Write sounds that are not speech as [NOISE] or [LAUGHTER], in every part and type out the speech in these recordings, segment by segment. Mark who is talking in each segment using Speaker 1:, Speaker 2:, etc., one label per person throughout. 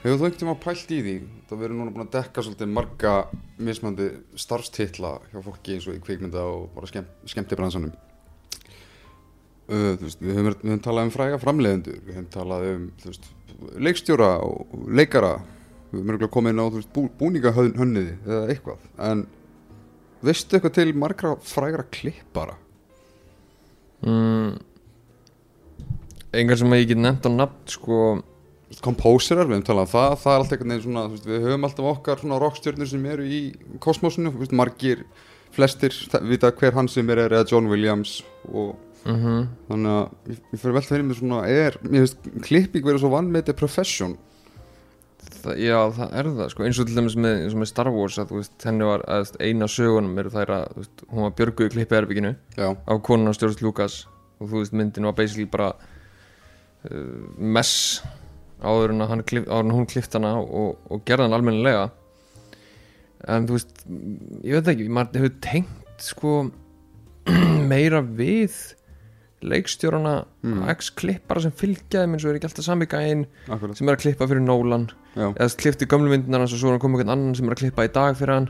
Speaker 1: Hefur þú einhvern tíma pælt í því? Það verður núna búin að dekka svolítið marga mismandi starfstitla hjá fólki eins og í kvikmynda og bara skemm, skemmtibransanum. Uh, veist, við höfum, við höfum talað um fræga framleiðendur, við höfum talað um veist, leikstjóra og leikara, við höfum örgulega komið inn á veist, bú, búningahönniði eða eitthvað. En veistu eitthvað til margra frægra klippara?
Speaker 2: mm, Engar sem að ég get nefnt á nafn sko
Speaker 1: kompóserar, við höfum talað um það, það er alltaf einhvern veginn svona, veist, við höfum alltaf okkar svona rockstjörnur sem eru í kosmosinu, veist, margir, flestir, það- vita hver hann sem er, eða John Williams og
Speaker 2: mm
Speaker 1: þannig að ég, ég fyrir vel fyrir mig svona, er, mér finnst klipping verið svo vannmeiti profession,
Speaker 2: það, Já, það er það sko eins og til dæmis með, eins og með Star Wars að þú veist henni var að veist, eina sögunum eru þær að þú veist, hún var björguð í klippiherbygginu
Speaker 1: já,
Speaker 2: á konun á Stjórnst Lucas og þú veist myndin var basically bara uh, mess áður en, hann áður en hún klift hana og, og gerði hann almennilega. En þú veist ég veit ekki, maður hefur tengt sko [CLEARS THROAT] meira við leikstjórana
Speaker 1: Mm.
Speaker 2: ex-klippara sem fylgjaði minn svo er ekki alltaf sami gæinn sem er að klippa fyrir Nolan.
Speaker 1: Já,
Speaker 2: eða klipti gömlu myndinar hans og svo er hann komið einhvern annan sem er að klippa í dag fyrir hann.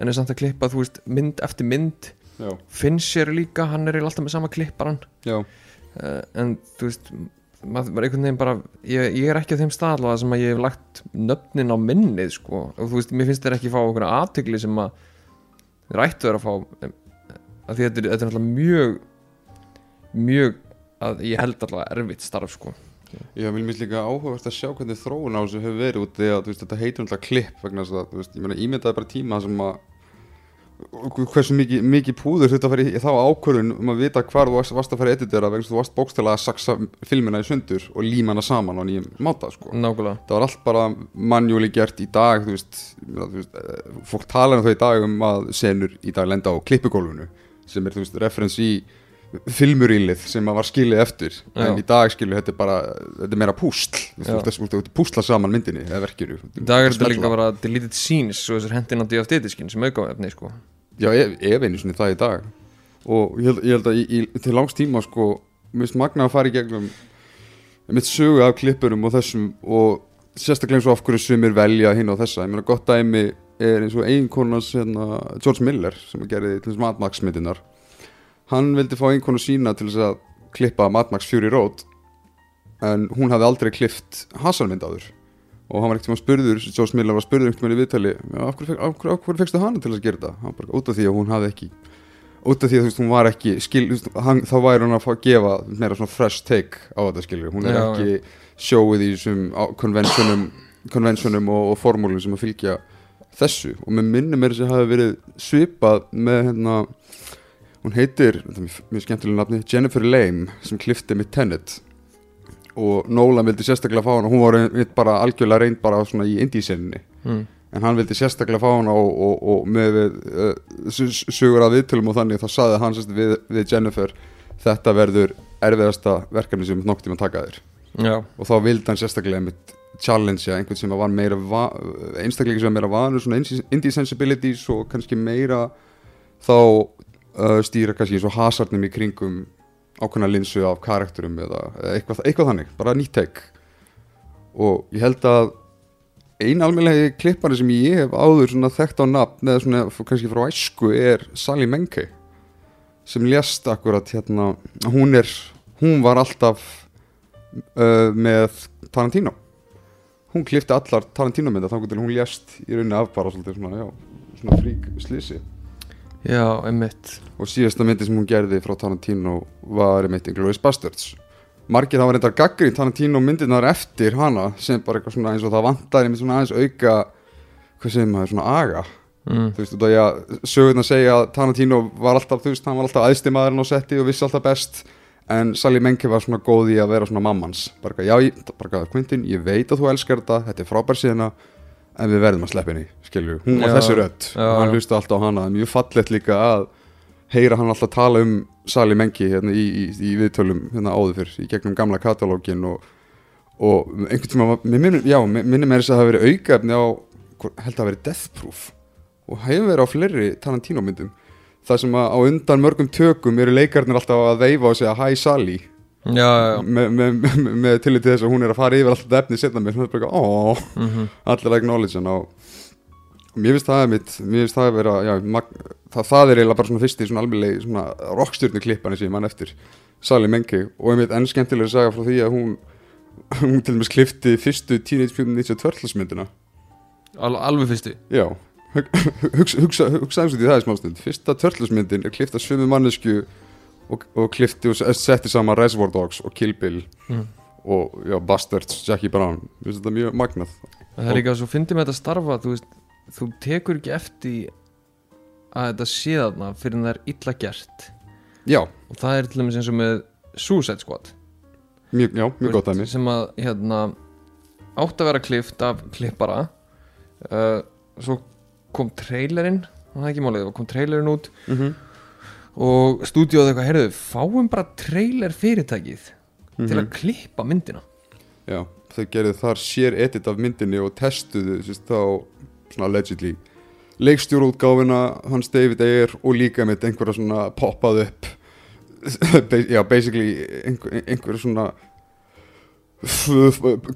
Speaker 2: En er samt að klippa, þú veist, mynd eftir mynd.
Speaker 1: Já,
Speaker 2: Fincher líka, hann er alltaf með sama klipparan uh, en þú veist maður var einhvern veginn bara ég, ég er ekki á þeim stað allavega sem að ég hef lagt nöfnin á minnið sko. Og þú veist, mér finnst þér ekki fá okkur aðtegli sem að þeir ættu þér að fá að þetta er, þetta er alltaf mjög mjög að ég held allavega erfitt starf sko.
Speaker 1: Já, mér finnst líka áhugavert að sjá hvernig þróun á þessu hefur verið út því að veist, þetta heitir alltaf klipp vegna þess að, ég meina, ímyndaði bara tíma sem að hversu mikið, mikið púður þetta að fara í þá ákvörðun um að vita hvar þú varst, að fara að editera vegna þú varst bókstæla að saksa filmina í sundur og líma hana saman á nýjum máta, sko.
Speaker 2: nákvæmlega
Speaker 1: Það var allt bara manjúli gert í dag, þú veist, þú veist eh, fólk tala um þau í dag um að senur í dag lenda á klippugólfinu sem er, þú veist, referens í filmurílið sem að var skilið eftir.
Speaker 2: Já.
Speaker 1: en í dag skilur þetta er bara þetta er meira púsl, þú þú veist, púsla saman myndinni eða verkinu
Speaker 2: í dag er þetta líka bara deleted scenes og þessar hendin á DFD-diskin sem auka efni sko.
Speaker 1: Já, ef, ef einu sinni það í dag. Og ég held, ég held að í, í, til langs tíma sko, mér finnst magna að fara í gegnum mitt sögu af klippurum og þessum og sérstaklega eins og af hverju sumir velja hinn og þessa, ég meina gott dæmi er eins og einkonans hérna, George Miller sem gerði til þess Mad Max myndinar hann vildi fá einkonu sína til þess að klippa Mad Max Fury Road en hún hafði aldrei klift Hassan mynd áður. Og hann var ekkert sem að spurður, George Miller var spurður einhvern veginn í viðtali, "Já, af hverju, hverju, hverju fekstu hana til að gera þetta? Hann bara, út af því að hún hafði ekki út af því að þú veist, hún var ekki skil, hann, þá væri hún að fá að gefa meira svona fresh take á þetta skilur hún er
Speaker 2: Já,
Speaker 1: ekki sjóið í þessum konvensjónum, konvensjónum og, og formúlum sem að fylgja þessu. Og með minnum er þess að hafi verið svipað með hérna hún heitir, þetta er mjög, skemmtilega nafni Jennifer Lame sem klifti með Tenet. Og Nolan vildi sérstaklega fá hana hún var ein- bara algjörlega reynd bara svona í indísenninni
Speaker 2: mm.
Speaker 1: en hann vildi sérstaklega fá hana og, og, og með við, uh, sugur að viðtölum og þannig þá saði hann við, við Jennifer þetta verður erfiðasta verkefni sem nokk tíma taka þér.
Speaker 2: Já,
Speaker 1: og þá vildi hann sérstaklega mitt challenge einhvern sem var meira einstaklega sem var meira vanur svona indie sensibilities og kannski meira þá uh, stýra kannski eins og hasardnum í kringum ákveðna linsu af karakterum eða, eitthvað, eitthvað þannig, bara nýtt tek og ég held að eina almennilegi klippari sem ég hef áður svona þekkt á nafn eða svona kannski frá æsku er Sally Menke sem lést akkurat hérna hún er, hún var alltaf uh, með Tarantino. Hún klifti allar Tarantino mynda þá til hún lést í rauninni af bara svona, já, svona frík slísi
Speaker 2: já, einmitt.
Speaker 1: Og síðasta myndi sem hún gerði frá Tarantino var einmitt Inglourious Bastards margir hafa reyndar gaggri Tarantino myndirnar eftir hana sem bara eitthvað svona eins og það vantar einmitt svona aðeins auka hvað segir maður, svona aga.
Speaker 2: Mm.
Speaker 1: þú veist, af því að sögurnar segja að Tarantino var alltaf, þú veist, hann var alltaf aðstimaðurinn á setti og vissi alltaf best en Sally Menke var svona góð í að vera svona mammans bara eitthvað, já, bara Quentin, ég veit að þú elskar þetta, þetta er frábær síðana en við verðum að sleppa henni, skilju hún var þessi og hann hlusta alltaf á hana. Mjög fallegt líka að heyra hann alltaf tala um Sally Menke hérna í, í, í viðtölum hérna áður fyrr í gegnum gamla katalógin og, og einhvern tíma, minnum, mér þess að það hafi verið aukaefni á, held að það hafi verið Death Proof. Og hefur verið á fleiri Tarantino myndum það sem að á undan mörgum tökum eru leikarnir alltaf að veifa og segja Hi
Speaker 2: já.
Speaker 1: Með, með, með, með tillit til þess að hún er að fara yfir alltaf efni setna mér, svona bara, ó,
Speaker 2: Mm
Speaker 1: allir að acknowledge hann og mér finnst það að mitt, mér finnst það að vera já, mag, það, það er eiginlega bara svona fyrsti svona alveg svona rockstjörnu klippan sem ég mann eftir Sally Menke. Og einmitt enn skemmtilega að sagja frá því að hún hún til dæmis klifti fyrstu Teenage Mutant Ninja Turtles myndina.
Speaker 2: Al, alveg fyrstu
Speaker 1: já, hug- hugsa, hugsa, hugsa eins og því það er smástund fyrsta Turtles myndin er klifta sömu mannesku og, og klifti og setti saman Reservoir Dogs og Kill Bill
Speaker 2: mm.
Speaker 1: og já, Bastards, Jackie Brown. Finnst þetta mjög magnað.
Speaker 2: Það er líka svo fyndið með þetta starfa þú, veist, þú tekur ekki eftir að þetta sé þarna fyrir en það er illa gert.
Speaker 1: Já,
Speaker 2: og það er til dæmis eins og með Suicide Squad.
Speaker 1: Mjög, já, mjög gott
Speaker 2: veist, sem að hérna átt að vera klift af klippara. Uh, svo kom trailerinn það er ekki málið, kom trailerinn út.
Speaker 1: Mm -hmm.
Speaker 2: Og stúdíóð eitthvað, heyrðu, fáum bara trailer fyrirtækið til að klippa myndina.
Speaker 1: Já, þau gerðu þar sér edit af myndinni og testuðu sérst, þá svona allegedly leikstjórútgáfina hans David Ayer og líka með einhverja svona poppað upp [LAUGHS] já, basically einhver, einhverja svona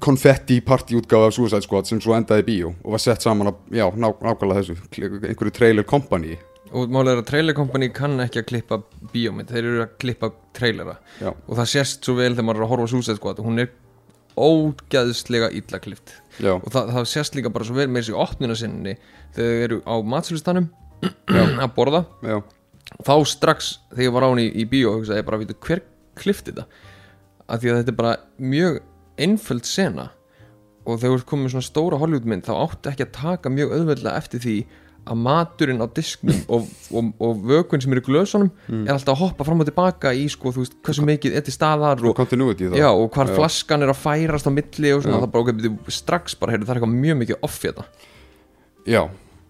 Speaker 1: konfetti partyútgáfa af Suicide Squad sem svo endaði í bíó og var sett saman á, já, ná, nákvæmlega þessu einhverju trailer company
Speaker 2: og málið er að trailer company kann ekki að klippa bíómynd, þeir eru að klippa trailera.
Speaker 1: Já,
Speaker 2: og það sést svo vel þegar maður er að horfa á Suicide Squad hún er ógæðslega illa klift
Speaker 1: já,
Speaker 2: og það, það sést líka bara svo vel með þessi opnuna sinni þegar þau eru á matsölustanum [CLEARS THROAT] að borða.
Speaker 1: Já,
Speaker 2: þá strax þegar ég var á henni í, í bíó hugsaði ég bara, veitu, hver klifti þetta? Af því að þetta er bara mjög einföld sena. Og þegar þú með svona stóra Hollywoodmynd þá áttu ekki að taka mjög auðveldlega eftir því að maturinn á disknum [LAUGHS] og, og, og vökun sem eru í glösunum er alltaf að hoppa fram og tilbaka í sko, þú veist, hversu mikið er til staðar
Speaker 1: og
Speaker 2: já, og hvar
Speaker 1: Já.
Speaker 2: flaskan er að færast á milli og svona, það bara, ok, byrju, strax bara, heyrðu, það er eitthvað mjög mikið off í þetta.
Speaker 1: Já,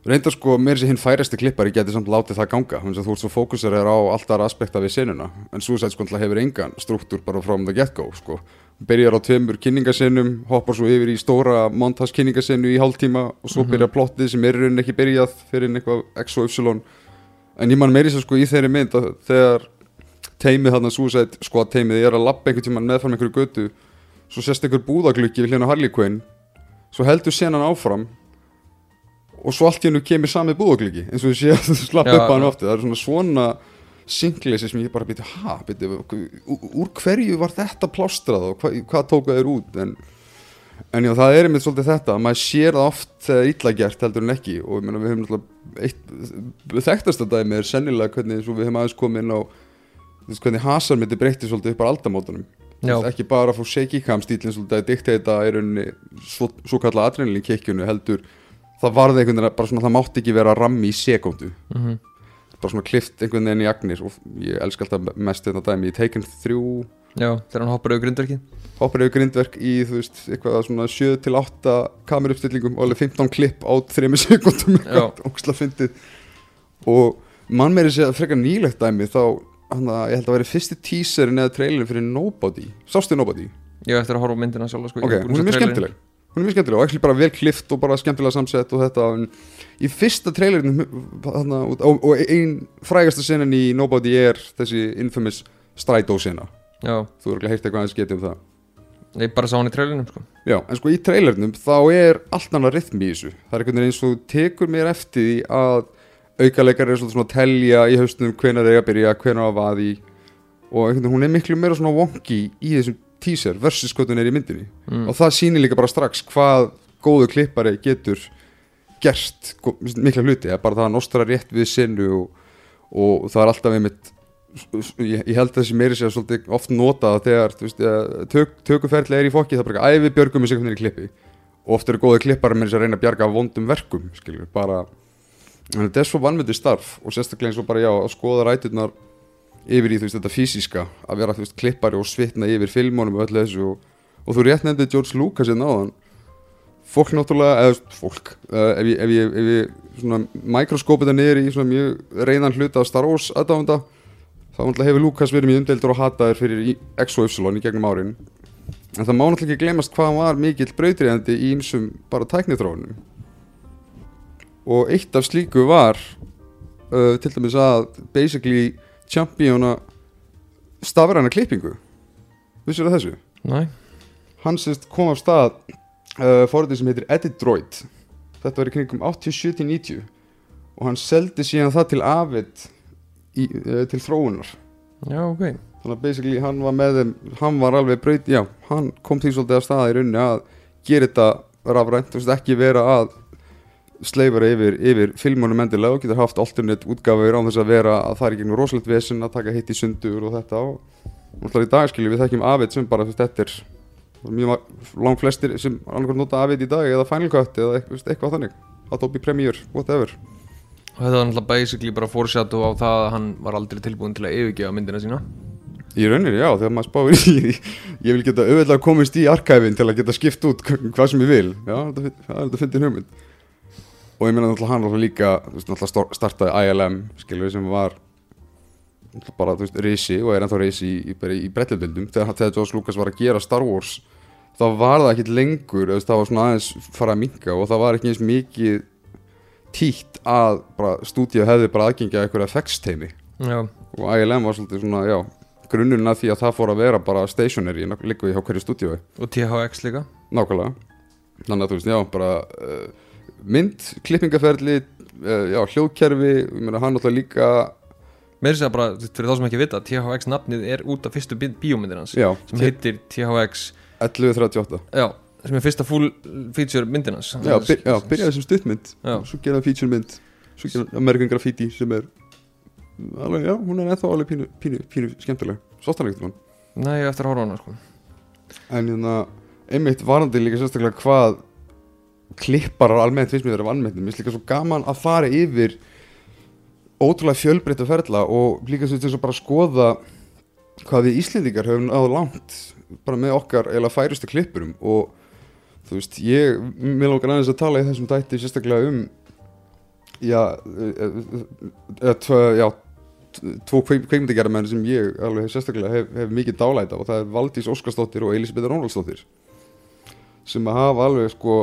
Speaker 1: reyndar sko meira sér hinn færasti klippari geti samt látið það ganga. Þannig að þú ert svo fókusur er á alltaf aspekta við senuna. En Suicide Squad hefur engan struktúr bara frá the get go sko. Byrjar á tveimur kynningasennum hoppar svo yfir í stóra montas kynningasennu í hálftíma og svo byrjar plottið sem er í rauninni ekki byrjað fyrir eitthvað X og Y. En ég man meiri sér sko í þeirri mynd að þegar teimið þarna Suicide Squad teimið er að lappa einhvern tíman meðfram einhverju götu svo sést einhver búðagluggi við hljóna Harley Quinn svo heldur senan áfram og svo allt hennu kemur samið búðagluggi eins og þú sé að þú slapp upp að hann
Speaker 2: já.
Speaker 1: ofta það er svona svona singleysi sem ég bara byrja ha, byrja, úr hverju var þetta plástrað og hva, hvað tóka þér út? En, en já, það er einmitt svolítið þetta. Maður sér það oft þegar illa gert heldur en ekki. Og ég meina við höfum náttúrulega eitt þekktasta dæmi er sennilega hvernig við höfum aðeins komið inn á hvernig hasar myndi breytti svolítið upp á veist, ekki bara að shaky cam stílinn svolítið að diktata í rauninni svo, svo kalla adrenalin kikkjunu heldur það varði einhvern veginn bara svona það mátti ekki vera rammi í sekundu.
Speaker 2: Mm
Speaker 1: bara svona klift einhvern veginn í agnir og ég elska alltaf mest þetta dæmi í Taken 3
Speaker 2: já, þegar hann hoppar auðvitað grindverkið.
Speaker 1: Hoppar yfir grindverk í þú veist eitthvað svona 7 til 8 kameruppstillingum og alveg 15 klipp á 3 [LAUGHS] sekundum og mann meiri segja frekar nýlegt dæmi þá hann að ég held að vera fyrsti teaserin eða trailerin fyrir Nobody. Sástu Nobody?
Speaker 2: ég eftir að horfa myndina sjálf sko,
Speaker 1: ok, hún
Speaker 2: að
Speaker 1: er mjög skemmtileg hún er mjög skemmtileg og ekki bara vel klift og bara skemmtilega samsett og þetta en í fyrsta trailerinu þarna, og, og ein frægasta senan í Nobody er þessi infamous strætó sena
Speaker 2: já,
Speaker 1: þú eru ekki heyrt eitthvað aðeins getið um það.
Speaker 2: Ég bara sá hann í trailerinum sko.
Speaker 1: Já, en sko í trailernum þá er allt annað rytmi í þessu. Það er einhvern veginn eins og tekur mér eftir því að aukaleikar er svona að telja í haustunum hvenar er að byrja, hvenar að vaði og einhvern veginn hún er miklu meira svona wonky í þessum teaser versus hvað hún er í myndinni.
Speaker 2: Mm.
Speaker 1: og það sýnir líka bara strax hvað góðu klippari getur gert gó- mikla hluti, er bara það að nostra rétt við sinnu og, og það er alltaf einmitt ég, ég held að þessi meiri sér svolítið oft notað þegar veist, tök, tökuferðli er í fokki það er bara æfi björgum í sekundinni klippi. Og oft eru góði klippar með þess að reyna að bjarga vondum verkum skilur, bara. Þetta er svo vannmyndi starf og sérstaklega eins og bara já að skoða ræturnar yfir í veist þetta fysiska að vera veist klippari og svitna yfir filmónum og öllu þessu og, og þú rétt nefndið George Lucas hérna áðan. Fólk náttúrulega, eða fólk uh, ef ég, ef ég, ef ég svona mikroskópið það niður í svona mjög reynan hluta af Star Wars aðdáðanda þá náttúrulega hefur Lucas verið mjög umdeildur og hataður fyrir X og Y í gegnum árin. En það má náttúrulega ekki glemast hvað var mikill brautriðandi í einsum bara tæknitrónum og eitt af slíku var uh, til dæmis að basically championa stafræna klippingu? Vissur það þessu?
Speaker 2: Næ,
Speaker 1: hann sérst kom af stað uh, fórhaldið sem heitir Edidroid þetta var í kringum 87-90 og hann seldi síðan það til Avid í, uh, til þróunar.
Speaker 2: Já, ok.
Speaker 1: Þannig að basically hann var með þeim hann var alveg braut, já, hann kom því svolítið af stað í rauninni að gera þetta rafrænt, þú veist ekki vera að sleifara yfir, yfir filmunum endilega og getur haft alternate útgáfur á þess að vera að það er ekki rosalegt vesen að taka hitt í sundur og þetta og náttúrulega í dag skiljum við þekkjum Avid sem bara, þetta er mjög ma- lang flestir sem annarkvæmt nota Avid í dag eða Final Cut eða eitthvað, þannig. Adobe Premiere, whatever.
Speaker 2: Og þetta var náttúrulega basically bara fórsjátt á það að hann var aldrei tilbúin til að yfirgefa myndina sína.
Speaker 1: Í rauninni, já, þegar maður spáir í því Ég vil geta auðvitað komist í arkæfin til að geta skipt út hva- hvað sem ég vil. Já, þetta þetta fyndin hugmynd Og ég meina náttúrulega hann náttúrulega líka náttúrulega startaði ILM skilur sem var bara, veist, reysi og er ennþá reysi í, í, í brellubildum þegar, þegar George Lucas var að gera Star Wars þá var það ekkit lengur veist, það var svona aðeins fara að minka og það var ekki eins mikið títt að bara stúdíu hefði bara aðgengja eitthvað effektsteimi og ILM var svolítið svona, já grunnurinn að því að það fór að vera bara stationary líka hjá hverju stúdíu
Speaker 2: og THX líka.
Speaker 1: Nákvæmlega. Þannig að þú veist, já, bara uh, mynd, klippingaferli uh, já, hljóðkerfi, ég meina hann náttúrulega líka
Speaker 2: Mér sé að bara, fyrir þá sem ekki vita THX nafnið er út af fyrstu bí- bíómyndir hans
Speaker 1: já,
Speaker 2: sem heitir THX
Speaker 1: 1138
Speaker 2: Já, sem er fyrsta full feature myndin hans.
Speaker 1: Já, byr, já, byrjaði sem stuttmynd. Svo geraði feature mynd. Svo geraði American Graffiti sem er alveg, já, hún er ennþá alveg pínu, pínu, pínu skemmtileg, svostalegt hún
Speaker 2: Nei, ég á eftir að horfa á hana sko.
Speaker 1: En hérna, einmitt varandi líka sérstaklega hvað klipparar almennt finnst mér þeirra vannmetnum Mér finnst líka svo gaman að fara yfir ótrúlega fjölbreytta ferla og líka svo þess að bara skoða hvað við Íslendingar höfum náðu langt bara með okkar eiginlega færustu klippurum. Og þú veist, ég mér lókar aðeins að tala í þessum dætti sérstaklega um já, eða tvö, já tvo kveikmyndagerðamenn sem ég alveg sérstaklega hef, hef mikið dálæta og það er Valdís Óskarsdóttir og Elisabeth Rónaldsdóttir sem að hafa alveg sko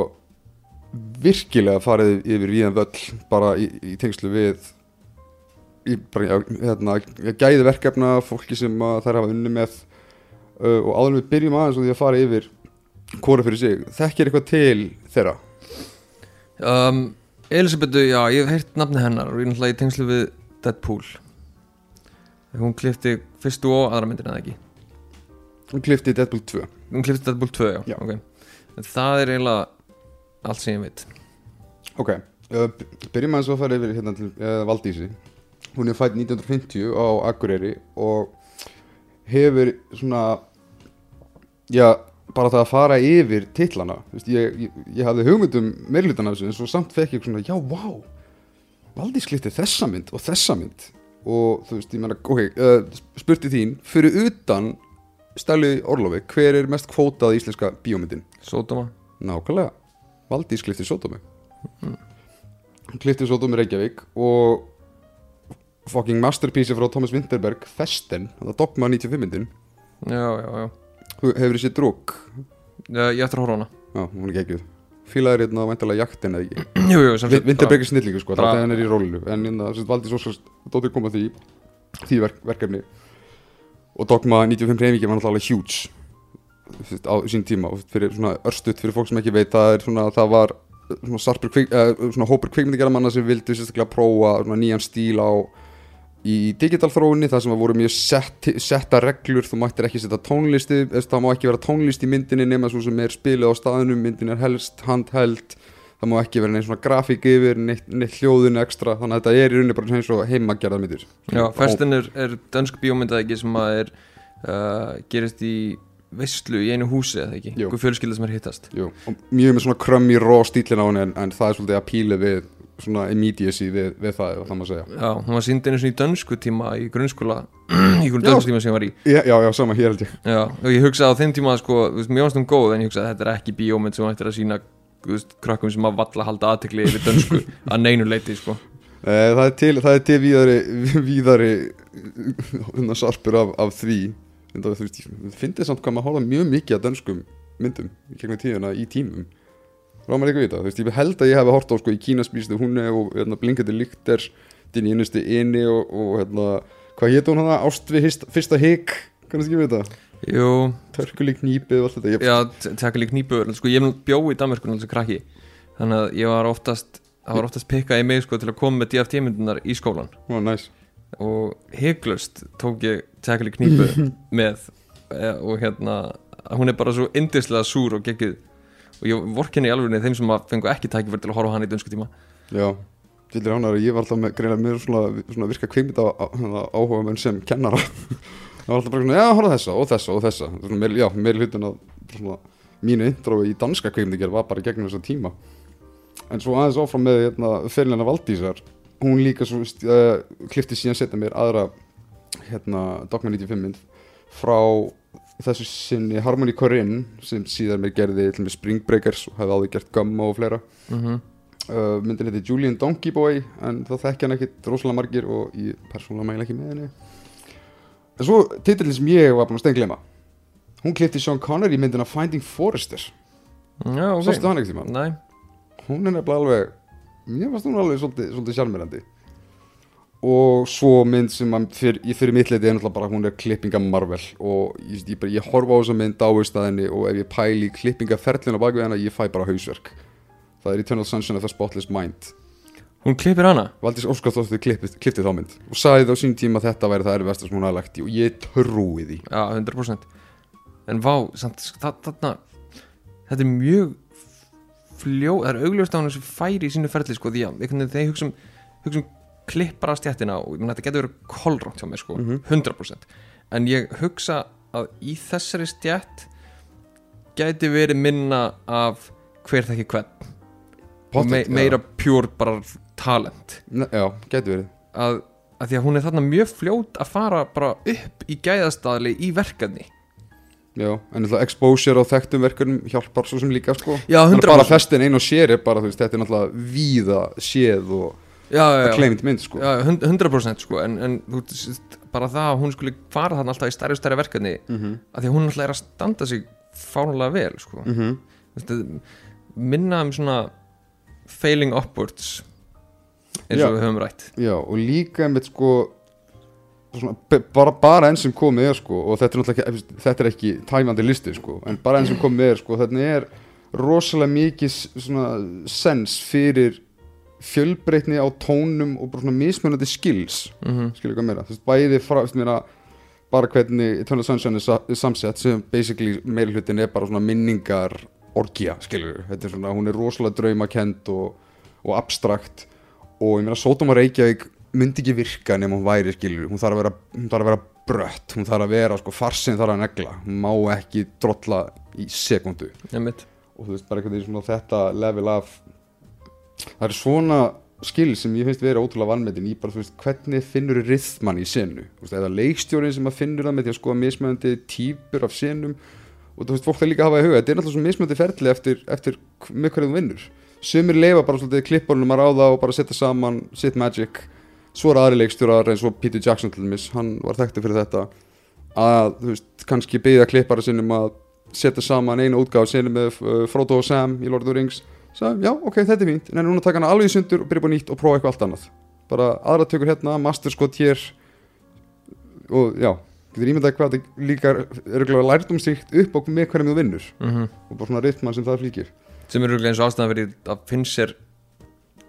Speaker 1: virkilega farið yfir víðan völl bara í, í tengslu við í, bara, hérna, gæði verkefna fólki sem þær hafa unni með uh, og áður en við byrjum aðeins og því að fara yfir hvora fyrir sig, þekkir eitthvað til þeirra?
Speaker 2: Um, Elisabetu, já, ég hef heyrt nafni hennar og ég er náttúrulega í tengslu við Deadpool. Hún klifti fyrstu og aðra myndina eða ekki?
Speaker 1: Hún klifti Deadpool 2
Speaker 2: Hún klifti Deadpool 2, já,
Speaker 1: Já.
Speaker 2: ok. En Það er eiginlega allt sem ég veit.
Speaker 1: Ok, b- byrjum aðeins að fara yfir hérna til uh, Valdísi. Hún er fætt 1950 á Akureyri og hefur svona já, bara það að fara yfir veist, ég, ég, ég hafði hugmyndum meirlutan af þessu en svo samt fekk ég svona, já, vá Valdís klifti þessa mynd og þessa mynd. Og þú veist, ég meina, ok, uh, spurti þín. Fyrir utan Stæli Orlofi, hver er mest kvótað íslenska bíómyndin?
Speaker 2: Sódóma.
Speaker 1: Nákvæmlega, Valdís klifti Sódómi Hún klifti Sódómi Reykjavík og fucking masterpiece frá Thomas Winterberg Festen, það dogma 95 myndin.
Speaker 2: Já, já, já.
Speaker 1: Þú hefur þessi drúk
Speaker 2: Já, Ég ætti að horfa hana.
Speaker 1: Já, hún er geggjuð. Fílaður hérna væntalega jaktin eða ekki? [CLEARS THROAT]
Speaker 2: Jú, jú, sem
Speaker 1: Vi- Winterberg er snillingu sko, það er hann er í rólinu En hérna, sem sagt, Valdís Óskars dóttir koma því því verk, verkefni. Og dogma 95 reyningi var náttúrulega veist, á sín tíma og fyrir svona örstutt fyrir fólk sem ekki veit það er svona það var svona, sarpur, kvik, uh, svona hópur kvikmyndagjara manna sem vildu sérstaklega prófa svona nýjan stíl á í digital þróunni það sem að voru mjög sett, setta reglur þú mættir ekki setja tónlisti það má ekki vera tónlist í myndinni nema svo sem er spilið á staðinum, myndin er helst handheld það má ekki vera neitt svona grafík yfir neitt, neitt hljóðun ekstra þannig að þetta er í rauninni bara eins og heimagerðar myndir
Speaker 2: Já, Festen er, er dönsk bíómyndað ekki sem að er uh, gerist í veistlu í einu húsi eða ekki
Speaker 1: Jú.
Speaker 2: Hvað fjölskylda sem er hittast
Speaker 1: Jú, og mjög með svona krömmi ró stílinn á henni en, en það er svolítið að píla við svona immediacy við, við það það má segja
Speaker 2: Já, hún var sínd einu svona í dönsku tíma í grunnskóla [CLEARS THROAT] í hvernig
Speaker 1: Já.
Speaker 2: dönsku tíma sem ég var í
Speaker 1: Já, já, já sama hér held ég
Speaker 2: Já, og ég hugsaði á þeim tíma sko, þú veist, mjög ánstum góð en ég hugsaði að þetta er ekki bíómynd sem hún ættir að sína veist, krökkum sem að valla halda aðtekli yfir dönsku [LAUGHS] að neinu leiti sko.
Speaker 1: Eh, Það er til, það er til víðari, víðari [LAUGHS] hérna sarpur af, af því þú veist, ég finnst samt hvað maður horfa mjög mikið að dönskum myndum í gegnum tíðuna í tímum. Rámar eitthvað í það, þú veist, ég held að ég hef hort á sko í Kínaspístu hunni og hérna, blinkandi lykter din í innustu inni og, og hérna, hvað hétt hún hana, ást við hist, fyrsta hik kannski við þetta
Speaker 2: Jú,
Speaker 1: Törkuli knýpið og allt þetta
Speaker 2: já, lík nýböður sko, ég bjó í Danmörku náttúrulega krakki. Þannig að ég var oftast það var oftast pikkað í mig sko til að koma með DFT myndunar í skólan
Speaker 1: Ó, næs
Speaker 2: og hygglust tók ég lík nýböður [LAUGHS] með eh, og hérna hún er bara svo indislega súr og geggið og ég vorkinni í alveg þeim sem að fengu ekki tækifæri til að horfa hann í dönsku tíma.
Speaker 1: Já, fyllir ánar ég var alltaf með greina mér svona, svona virka kveimita áhuga menn sem kennara. [LAUGHS] Það var alltaf bara svona, já, horfa þessa og þessa og þessa. Svona, meir, já, meir hlutin að svona, mínu intro í danska kveimdiger var bara gegnum þessa tíma. En svo aðeins áfram með hérna, fyrirlina Valdísar hún líka svo uh, klifti síðan setja mér aðra hérna, Dogma 95 mynd frá þessu sinni Harmony Corinne sem síðan mér gerði með Spring Breakers og hefði áður gert Gummo og fleira.
Speaker 2: Mm -hmm.
Speaker 1: uh, myndin heiti Julian Donkey Boy en það þekkja hann ekkit rosalega margir og ég persónulega mæla ekki með henni. En svo titillin sem ég var búin að steinglema hún klifti Sean Connery myndina Finding Forrester.
Speaker 2: Já, ok.
Speaker 1: Sástu hann ekkert tíma
Speaker 2: Næ,
Speaker 1: hún er nefnilega alveg mér fannst hún alveg svolítið, svolítið sjálfmyrandi og svo mynd sem fyr, ég fyrir mitt leiti er náttúrulega bara hún er klippinga Marvel. Og ég, ég, bara, ég horfa á þessa mynd á staðinni og ef ég pæli klippingaferlinu á bakvið hana ég fæ bara hausverk. Það er Eternal Sunshine of the Spotless Mind.
Speaker 2: Hún klippir hana?
Speaker 1: Valdís Óskarsdóttir klippti þá mynd og sagði þá sín tíma að þetta væri það erfasta sem hún hafði lagt í og ég trúi því.
Speaker 2: Já, 100% En vá, samt, þarna Þetta er mjög fljó, það er augljóst á hann sem færi í sínu ferli sko, því að einhvern veginn þegar hugsa um, hugsa um klippara stjættina og ég meina þetta getur verið kolrátt hjá mér sko,
Speaker 1: Mhm.
Speaker 2: 100% en ég hugsa að í þessari stjætt gæti verið minna af hver þekki hvern. Og me meira pure bara talent.
Speaker 1: Ne, já, getur verið.
Speaker 2: Að, að því að hún er þarna mjög fljót að fara bara upp í gæðastadli í verkefni
Speaker 1: já, en náttúrulega exposure á þekktum verkefnum hjálpar svo sem líka sko
Speaker 2: Já,
Speaker 1: Það er
Speaker 2: 100%
Speaker 1: bara festin einn og sér er bara, þú veist, þetta er náttúrulega víða séð og
Speaker 2: já, já, já.
Speaker 1: acclaimed mynd, sko.
Speaker 2: Já, hund- 100% sko en, en þú veist, bara það að hún skulle fara þarna alltaf í stærri og stærri verkefni
Speaker 1: Mm -hmm.
Speaker 2: að því að hún alltaf er að standa sig fánulega vel sko
Speaker 1: Mm -hmm.
Speaker 2: Veist, minna um svona failing upwards eins og við höfum rætt
Speaker 1: Já, og líka einmitt, sko, svona, bara, bara enn sem komið er, sko, og þetta er ekki, þetta er ekki tæmandi listi, sko, en bara enn sem komið er, sko, þetta er rosalega mikið sens fyrir fjölbreytni á tónum og bara svona mismunandi skills.
Speaker 2: Mm -hmm.
Speaker 1: skilur hvað meira, þú veist, bæði frá, meira bara hvernig Eternal Sunshine er, sa samsett sem basically meiri hlutin er bara svona minningar orgja, skilur þetta er svona, hún er rosalega draumakend og, og abstrakt. Og ég meina Sótum og Reykjavík myndi ekki virka nema hún væri, skilur, hún þarf að vera hún þarf að vera brött, hún þarf að vera sko, farsin þarf að negla, hún má ekki drolla í sekundu. Og þú veist, bara einhvern veginn svona þetta level af það er svona skil sem ég finnst vera ótrúlega vannmetin í bara, þú veist, hvernig finnur rithman í senu, eða leikstjórin sem að finnur það með því að skoða mismöðandi típur af senum. Og þú veist, fólk það líka að hafa í huga, þetta er náttúrulega svo mismöðandi ferli eftir, eftir með hverju þú vinnur. Sumir leifa bara svolítið klippunum að ráða og bara setja saman sitt magic svo er aðri leikstjórar eins og Peter Jackson til dæmis, hann var þekktur fyrir þetta að, þú veist, kannski byggja klippara sinnum að setja saman einu útgáð senu með uh, Frodo og Sam í Lord of the Rings. Sagði, já, ok, þetta er fínt, en núna taka hana alveg í sundur og byrja á nýtt og prófa eitthvað allt annað. Bara aðra tökur hérna, master skot hér og já getur ímyndað hvað þetta líka er glæða lærdomstíkt upp á með hverjum þú vinnur. Og bara svona rytman sem það flýkir
Speaker 2: sem er örugglega eins og ástæðan fyrir að finnst sér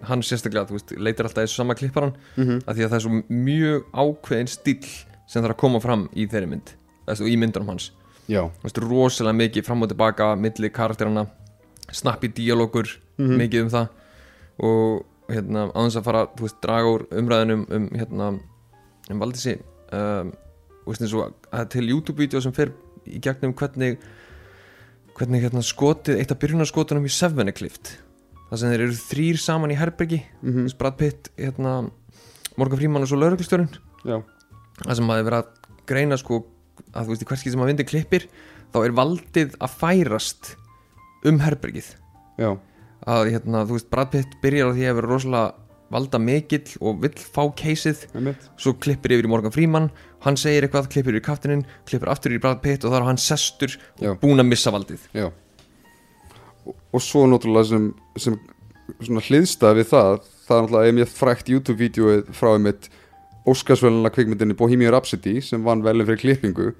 Speaker 2: hann sérstaklega, þú veist, leitar alltaf þessu sama klipparan
Speaker 1: mm -hmm.
Speaker 2: að því að það er svo mjög ákveðin stíl sem þarf að koma fram í þeirri mynd þessu, í myndunum hans
Speaker 1: já,
Speaker 2: Þú veist, rosalega mikið fram og tilbaka milli karakterana snappi díalógur,
Speaker 1: Mhm.
Speaker 2: mikið um það og hérna þess að fara, þú veist, draga úr umræðinum um hérna, um Valdísi um, þú veist eins og að til YouTube-vídeó sem fer í gegnum hvernig hvernig hérna skotið, eitt af byrjunarskotunum í Seven er klift það sem þeir eru þrýr saman í herbergi.
Speaker 1: Mm
Speaker 2: mm. Brad Pitt, hérna Morgan Freeman og svo lauruglustjórinn
Speaker 1: já,
Speaker 2: það sem maður verið að greina sko að þú veist í hverski sem að vindi klippir þá er valdið að færast um herbergið.
Speaker 1: Já,
Speaker 2: að hérna, þú veist, Brad Pitt byrjar á því að vera rosalega valda mikill og vill fá keysið, svo klippir yfir í Morgan Freeman hann segir eitthvað, klippir yfir í kaftinin klippir aftur yfir í Brad Pitt og þá er hann sestur
Speaker 1: Já.
Speaker 2: og búin að missa valdið.
Speaker 1: Já og, svo náttúrulega sem, sem hliðstað við það það er náttúrulega mjög frækt YouTube-vídeóið frá einmitt Óskarsvöluna kvikmyndinni Bohemian Rhapsody sem vann velum fyrir klippingu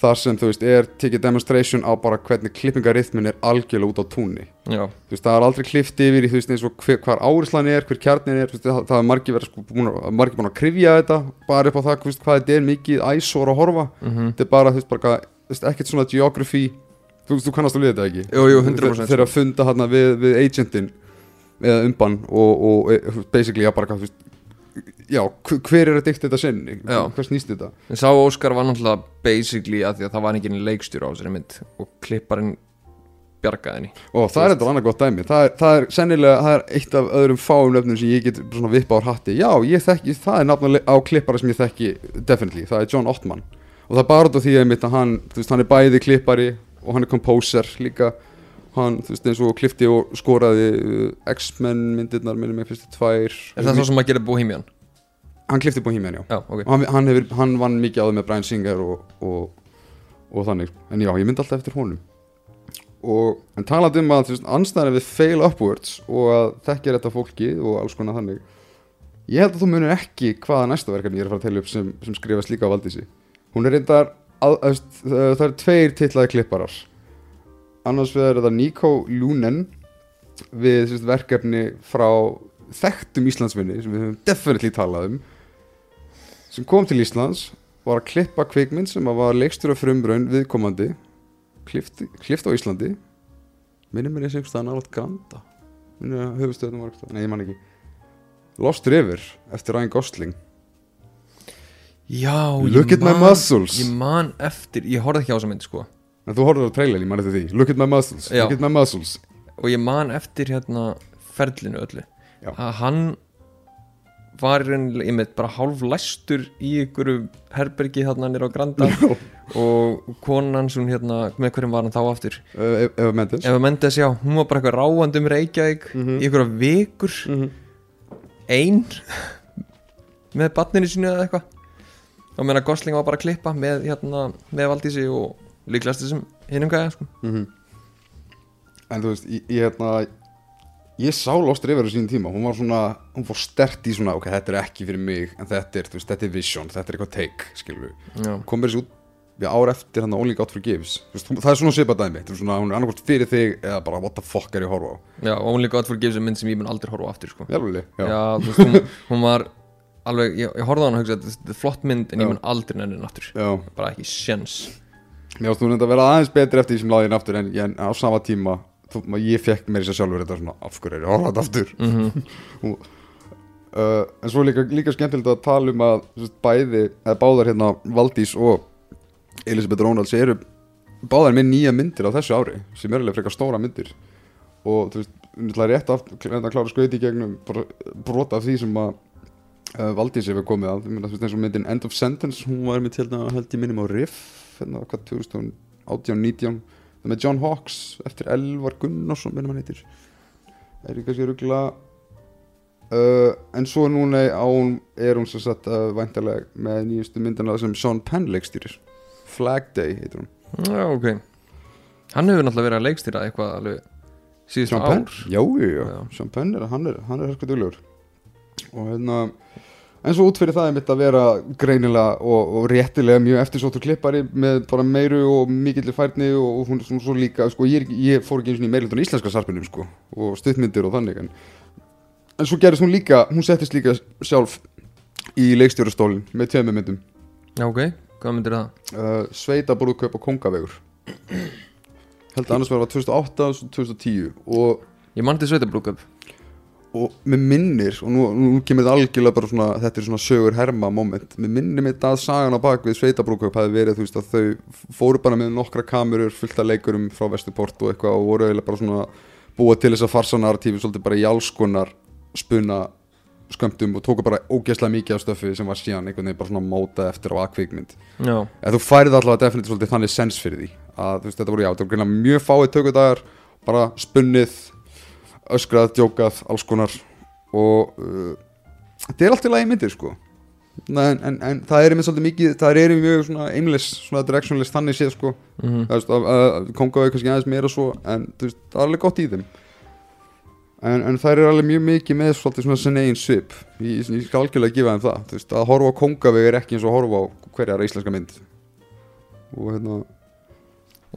Speaker 1: þar sem þú veist er tekið demonstration á bara hvernig klippingarithmin er algjörlega út á túnni.
Speaker 2: Já,
Speaker 1: þú veist, það er aldrei klift yfir í þú veist eins og hver, hvar árislan er, hver kjarnin er veist, það, það er margir verið sko búin að, margir búin að krifja þetta, bara upp á það veist, hvað þetta er mikið æsor að horfa.
Speaker 2: Mhm.
Speaker 1: Þetta er bara, þú veist, bara ekkert svona geography, þú þú kannast að liða þetta ekki?
Speaker 2: Jú, jú, 100%
Speaker 1: þegar að funda hérna við, við agentin eða umban og, og e, basically, já, bara hvað, þú veist já, hver er að dikta þetta sinn? Hvað snýst þetta?
Speaker 2: En sá Óskar var náttúrulega basically að því að það var enginn leikstjóri á þessari mynd og klipparinn bjargaði henni.
Speaker 1: Og það er þetta annað gott dæmi. Það er, það er sennilega, það er eitt af öðrum fáum nöfnum sem ég get svona vippa á hatti. Já, ég þekki, það er nafn á klippara sem ég þekki definitely, það er John Ottman. Og það er bara út af því einmitt að hann veist, hann er bæði klippari og hann er composer líka. Hann, þú veist, eins og klifti og skoraði uh, X-Men myndirnar minnum með fyrstu tvær.
Speaker 2: Er það svo sem að gera Bohemian?
Speaker 1: hann klifti búin hímjan, já.
Speaker 2: Já, ok.
Speaker 1: Og hann, hann, hefur, hann vann mikið áður með Brian Singer og, og, og þannig. En já, ég myndi alltaf eftir honum. Og en talandi um að þú veist, anstæðan við fail upwards og að þekkja þetta fólki og alls konar þannig. Ég held að þú munir ekki hvaða næsta verkefni ég er að fara að telja upp sem, sem skrifast líka á Valdísi. Hún er reyndar að, að, að, það er tveir titlaði klipparar. Annars vegar er það Nico Lunen við veist, verkefni frá þekktum Íslandsvinni sem við höfum definitely talað um sem kom til Íslands var að klippa kvikmynd sem að var leikstur af frumbraun viðkomandi klift, klift á Íslandi. Minnum mér ég sem staðan alveg granda. Minnum að höfustöðunum var eitthvað nei ég man ekki. Lost River eftir Ryan Gosling
Speaker 2: Já,
Speaker 1: Look at my muscles.
Speaker 2: Ég man eftir, ég horfði ekki á þessa mynd sko.
Speaker 1: En þú horfður á trailer, ég man eftir því. Look at my muscles,
Speaker 2: Já.
Speaker 1: look at my muscles.
Speaker 2: Og ég man eftir hérna ferlinu öllu.
Speaker 1: Já.
Speaker 2: Að hann var rauninni, ég með bara hálf læstur í ykkur herbergi þarna nýra á Granda. [LAUGHS] Og konan sem hérna, með hverjum var hann þá aftur?
Speaker 1: Uh, Eva Mendes.
Speaker 2: Ef að Mendes, já, hún var bara eitthvað ráandi um Reykjavík
Speaker 1: Mhm.
Speaker 2: í ykkur vikur.
Speaker 1: Mhm.
Speaker 2: ein. [LAUGHS] Með barninu sínu eða eitthvað og meðan Gosling var bara að klippa með, hérna, með Valdísi og líklegast þessum hinnum gæja sko.
Speaker 1: Mhm. En þú veist, ég, ég hérna Ég sá Lost River á sínum tíma. Hún var svona, hún fór stert í svona Ok, þetta er ekki fyrir mig, en þetta er, veist, þetta er vision Þetta er eitthvað take, skilur við
Speaker 2: Já,
Speaker 1: Kom mér þessi út við ár eftir hann Only God Forgives. Veist, hún- Það er svona svipað dæmi. Þetta er svona, hún er annarkvort fyrir þig Eða bara, what the fuck er ég að horfa á?
Speaker 2: Já Only God Forgives er mynd sem ég mun aldrei horfa á aftur sko.
Speaker 1: Jálfurli,
Speaker 2: Já,
Speaker 1: já,
Speaker 2: veist, hún, hún var alveg, ég, ég horfði á hann og hugsa þetta er flott mynd en ég mun aldrei nenni henni aftur.
Speaker 1: Já.
Speaker 2: bara ekki sjens
Speaker 1: Mér ást þú nefndi að vera aðeins betri eftir því sem laði aftur En, en á sama tíma, þú, ég fekk mér þess að sjálfur Þetta svona, af hverju er ég að horfa á þetta aftur? [LAUGHS]
Speaker 2: Mm
Speaker 1: uh, en svo er líka, líka skemmtilegt að tala um að bæði, eða báðar hérna Valdís og Elisabeth Rónalds eru báðar með nýja myndir á þessu ári sem er alveg frekar stóra myndir. Og þú veist, náttúrulega rétt aftur að klára skauti gegnum brota af því sem að uh, Valdís hefur komið að, þú veist eins og myndin End of Sentence, hún var með til að held ég minnum á Riff, hérna hvað 2018-19 með John Hawkes eftir Elvar Gunnarsson minnum hann heitir. Er ég kannski ruggla uh, en svo núna á hún er hún svo satt uh, væntalega með nýjustu myndina sem Sean Penn leikstýrir. Flag Day heitir hún.
Speaker 2: Já, ok. Hann hefur náttúrulega verið að leikstýra eitthvað alveg síðustu
Speaker 1: Sean
Speaker 2: ár.
Speaker 1: Penn? Já, já. Sean Penn er, hann er, hann er sko duglegur og hérna en svo út fyrir það er mitt að vera greinilega og, og réttilega mjög eftirsóttur klippari með bara meiru og mikillir færni og, og hún er svona svo líka sko, ég, ég fór ekki eins og í meirlutun íslenska sarpinum sko, og stuttmyndir og þannig en, en svo gerist hún líka hún settist líka sjálf í leikstjórastólin með tveimur myndum.
Speaker 2: Já, ok, hvað myndir það?
Speaker 1: uh, Sveita brúðkaup og kongavegur. Held að annars verða 2008 og 2010 og
Speaker 2: Ég mann til sveitabrúköp
Speaker 1: og mér minnir og nú, nú kemur þetta algjörlega bara svona þetta er svona sögur herma moment mér minnir mitt að sagan á bak við Sveitabrúkaup hafi verið þú veist að þau fóru bara með nokkra kamerur fullt af leikurum frá Vesturport og eitthvað og voru eiginlega bara svona búa til þess að farsa narratífi svolítið bara í allskonar spuna skömmtum og tóku bara ógeðslega mikið af stöfi sem var síðan einhvern veginn bara svona mótað eftir á aðkvikmynd
Speaker 2: Já,
Speaker 1: eða þú færið allavega definitív svolítið þannig sens fyrir því að þú veist þetta voru já, þetta voru greinilega mjög fáið tökudagar bara spunnið öskrað, djókað, alls konar. Og uh, þetta er allt í lagi myndir sko. En, en, en það er einmitt svolítið mikið það er einmitt mjög svona aimless, svona directionless þannig séð sko,
Speaker 2: mm
Speaker 1: það veist, að, að kongaðu kannski aðeins meira svo, en veist, það er alveg gott í þeim. En, en það er alveg mjög mikið með svolítið svona sinni eigin svip. Ég, ég skal algjörlega gefa þeim það, veist, að horfa á kongaveg er ekki eins og horfa á hverjar íslenska mynd. Og hérna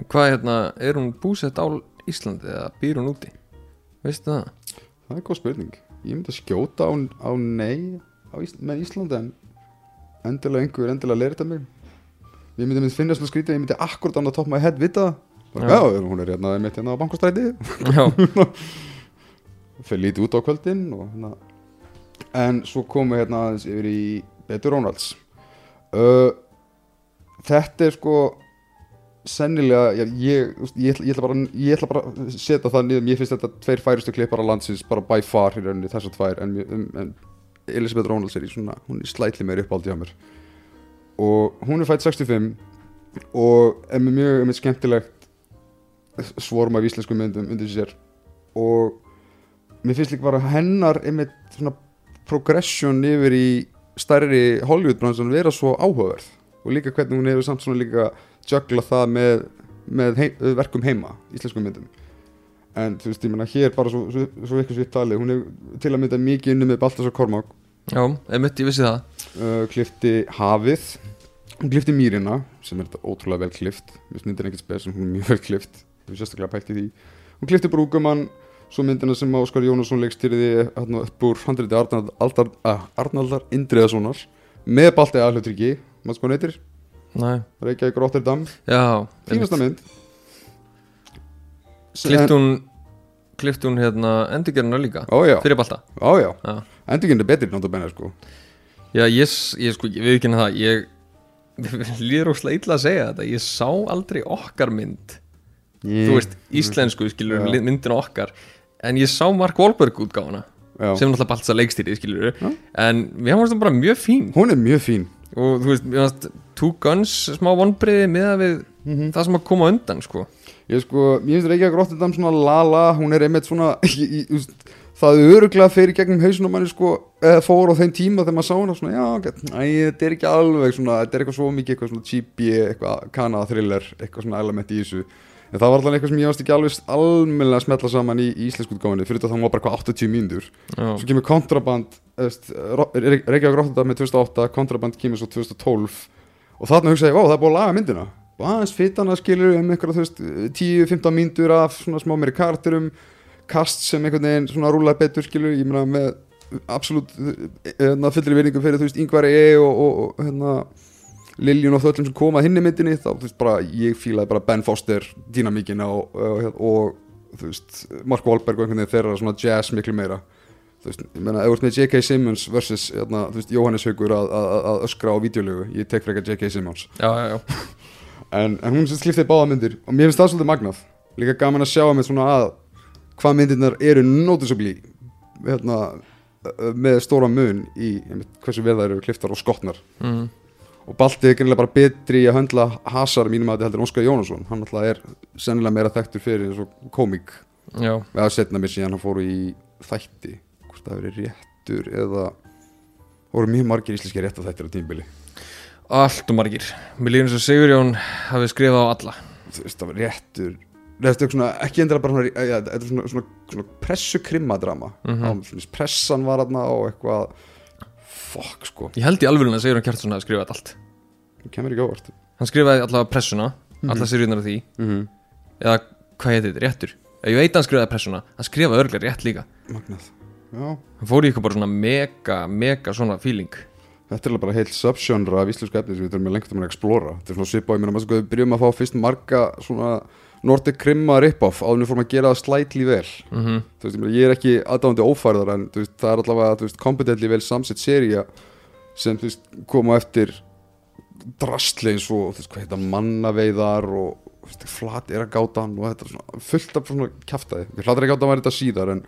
Speaker 2: Hvað hérna, er hún búsett á Íslandi eða býr hún úti? Veistu það?
Speaker 1: það er góð spurning ég myndi að skjóta á, á nei á Ís, með Íslandi en endilega einhver endilega leir þetta mig ég myndi, myndi finna svona skrítið ég myndi akkurat annað topp maður head vita það
Speaker 2: Já.
Speaker 1: hún er hérna mitt hérna á bankastræti
Speaker 2: Já, [LAUGHS]
Speaker 1: fyrir lítið út á kvöldin og, hérna. en svo komum við hérna aðeins yfir í Betur Rónalds uh, þetta er sko sennilega ég, ég, ég, ætla, ég, bara, ég ætla bara að setja það niður. Mér finnst þetta tveir færustu klippara landsins bara by far í rauninni þessar tvær en, um, en Elisabeth Rónalds er í svona hún er slætli meir uppáldi á mér. Og hún er fætt 65 og er með mjög með skemmtilegt svorm af íslensku myndum undir sér. Og mér finnst líka bara hennar einmitt svona progression yfir í stærri Hollywood-bransan vera svo áhugaverð. Og líka hvernig hún hefur samt svona líka juggla það með, með heim, verkum heima, íslenskum myndum. En þú veist, ég menna hér bara svo, svo, svo eitthvað svitt talið, hún hefur til að mynda mikið unni með Baltasar Kormák.
Speaker 2: Já, einmitt, ég vissi það.
Speaker 1: Uh, klifti Hafið. Hún klifti Mýrina sem er þetta ótrúlega vel klift. Finnst myndin ekkert spes hún er mjög vel klift. Ég hef sérstaklega pælt í því. Hún klifti Brúkumann svo myndina sem Óskar Jónasson leikstýrði hérna upp úr Aldar, uh, Arnaldar Indriðasonar með balti aðhlutryggi maður sko neytir, Reykjavík Rotterdam.
Speaker 2: Já
Speaker 1: fínasta mynd.
Speaker 2: Klift hún Klift hún hérna endurgerðina líka?
Speaker 1: Ó já,
Speaker 2: Fyrir balta?
Speaker 1: Ó já,
Speaker 2: Já,
Speaker 1: endurkynni er betri náttúrulega sko.
Speaker 2: Já ég, ég sko, ég við ekki það Ég [LAUGHS] líður óslega illa að segja þetta. Ég sá aldrei okkar mynd. Þú veist, íslensku skilur
Speaker 1: Já.
Speaker 2: myndin okkar. En ég sá Mark Wahlberg útgáfuna
Speaker 1: já.
Speaker 2: Sem náttúrulega balta leikstýri skilur
Speaker 1: Já.
Speaker 2: En mér fannst það bara mjög fín.
Speaker 1: Hún er mjög fín
Speaker 2: Og þú veist, mér fannst Two Guns smá vonbriði Miða við það sem að koma undan sko.
Speaker 1: Ég sko, ég finnst Reykjavík Rotterdam svona lala, hún er einmitt svona [LAUGHS] þú veist, það öruglega fyrir gegnum hausunum manni sko, eða fór á þeim tíma þegar maður sá hana svona, já, ok, æ, þetta er ekki alveg svona, þetta er eitthvað svo mikið eitthvað svona cheapy, eitthvað kanada thriller, eitthvað svona element í þessu, en það var alltaf eitthvað sem ég varst ekki alveg almennilega að smetla saman í, íslensku útgáfinni, fyrir þetta það var bara eitthvað 80 mínútur, svo kemur kontraband, Reykjavík Rotterdam með 2008, kontraband kemur svo 2012 og þarna hugsa ég, ó, það er búið að laga myndina. Og aðeins fytana skilur um einhverja, þú veist, 10-15 mínútur af svona smá meiri karturum kast sem einhvern veginn svona rúla betur skilur, ég meina með absolutt hérna, fullri virðingu fyrir, þú veist, Ingvar E. og, og, og hérna Liljun og þöllum sem koma að hinni myndinni þá, þú veist, bara, ég fílaði bara Ben Foster dýnamíkina og, og þú veist, Mark Wahlberg og einhvern veginn þeirra svona jazz miklu meira þú veist, ég meina, ef þú ert með J.K. Simmons versus, hérna, þú veist, Jóhannes Haugur að, að, að öskra á vídeolögu, ég tek frekar J.K. Simmons
Speaker 2: já, já, já. [LAUGHS]
Speaker 1: en, en hún sem skliftið báða myndir og mér finnst það svolítið magnað líka gaman að sjá með svona að hvað myndirnar eru noticeably hérna, með stóra mun í einmitt, hversu vel það eru kliftar og skotnar
Speaker 2: Mm.
Speaker 1: og Balti er greinilega bara betri í að höndla hasar mínum að þetta heldur Óskar Jónasson hann alltaf er sennilega meira þekktur fyrir komík
Speaker 2: já.
Speaker 1: eða setna mér síðan hann fór í þætti hvort það verið réttur eða voru mjög margir íslenski rétta þættir á tímbili
Speaker 2: Allt og margir. Mér líður eins og Sigurjón hafi skrifað á alla.
Speaker 1: Þú veist það var réttur. Þetta er svona, ekki endilega bara svona, ja, þetta er svona, svona, svona pressu krimmadrama mm. -hmm. pressan var þarna og eitthvað. Fuck sko,
Speaker 2: Ég held í alvörun að Sigurjón Kjartason hafi skrifað allt.
Speaker 1: Það kemur ekki ávart
Speaker 2: Hann skrifaði allavega pressuna
Speaker 1: Mhm.
Speaker 2: Alla Sigurjónar af því.
Speaker 1: Mm -hmm.
Speaker 2: Eða hvað heitir þetta, réttur? Ég veit að hann skrifaði pressuna. Hann skrifaði örglega rétt líka.
Speaker 1: Magnað
Speaker 2: Hann fór í eitthvað bara svona mega, mega svona feeling?
Speaker 1: Þetta er alveg bara heilt subgenre af íslensku efni sem við þurfum lengt um að explora. Þetta er svona svipa, ég meina maður sko við byrjum að fá fyrst marga svona Nordic krimma rip-off áður við fórum að gera það slætli vel.
Speaker 2: Mm -hmm.
Speaker 1: þú veist, ég, meina, ég er ekki aðdáðandi ófærðar en veist, það er allavega, þú veist, kompetentli vel samsett seria sem, þú veist, koma á eftir drastli eins og, þú veist, hvað heita mannaveiðar og, flat er að gátan og þetta er svona fullt af svona kjaftaði við hlátar ekki gátan var þetta síðar en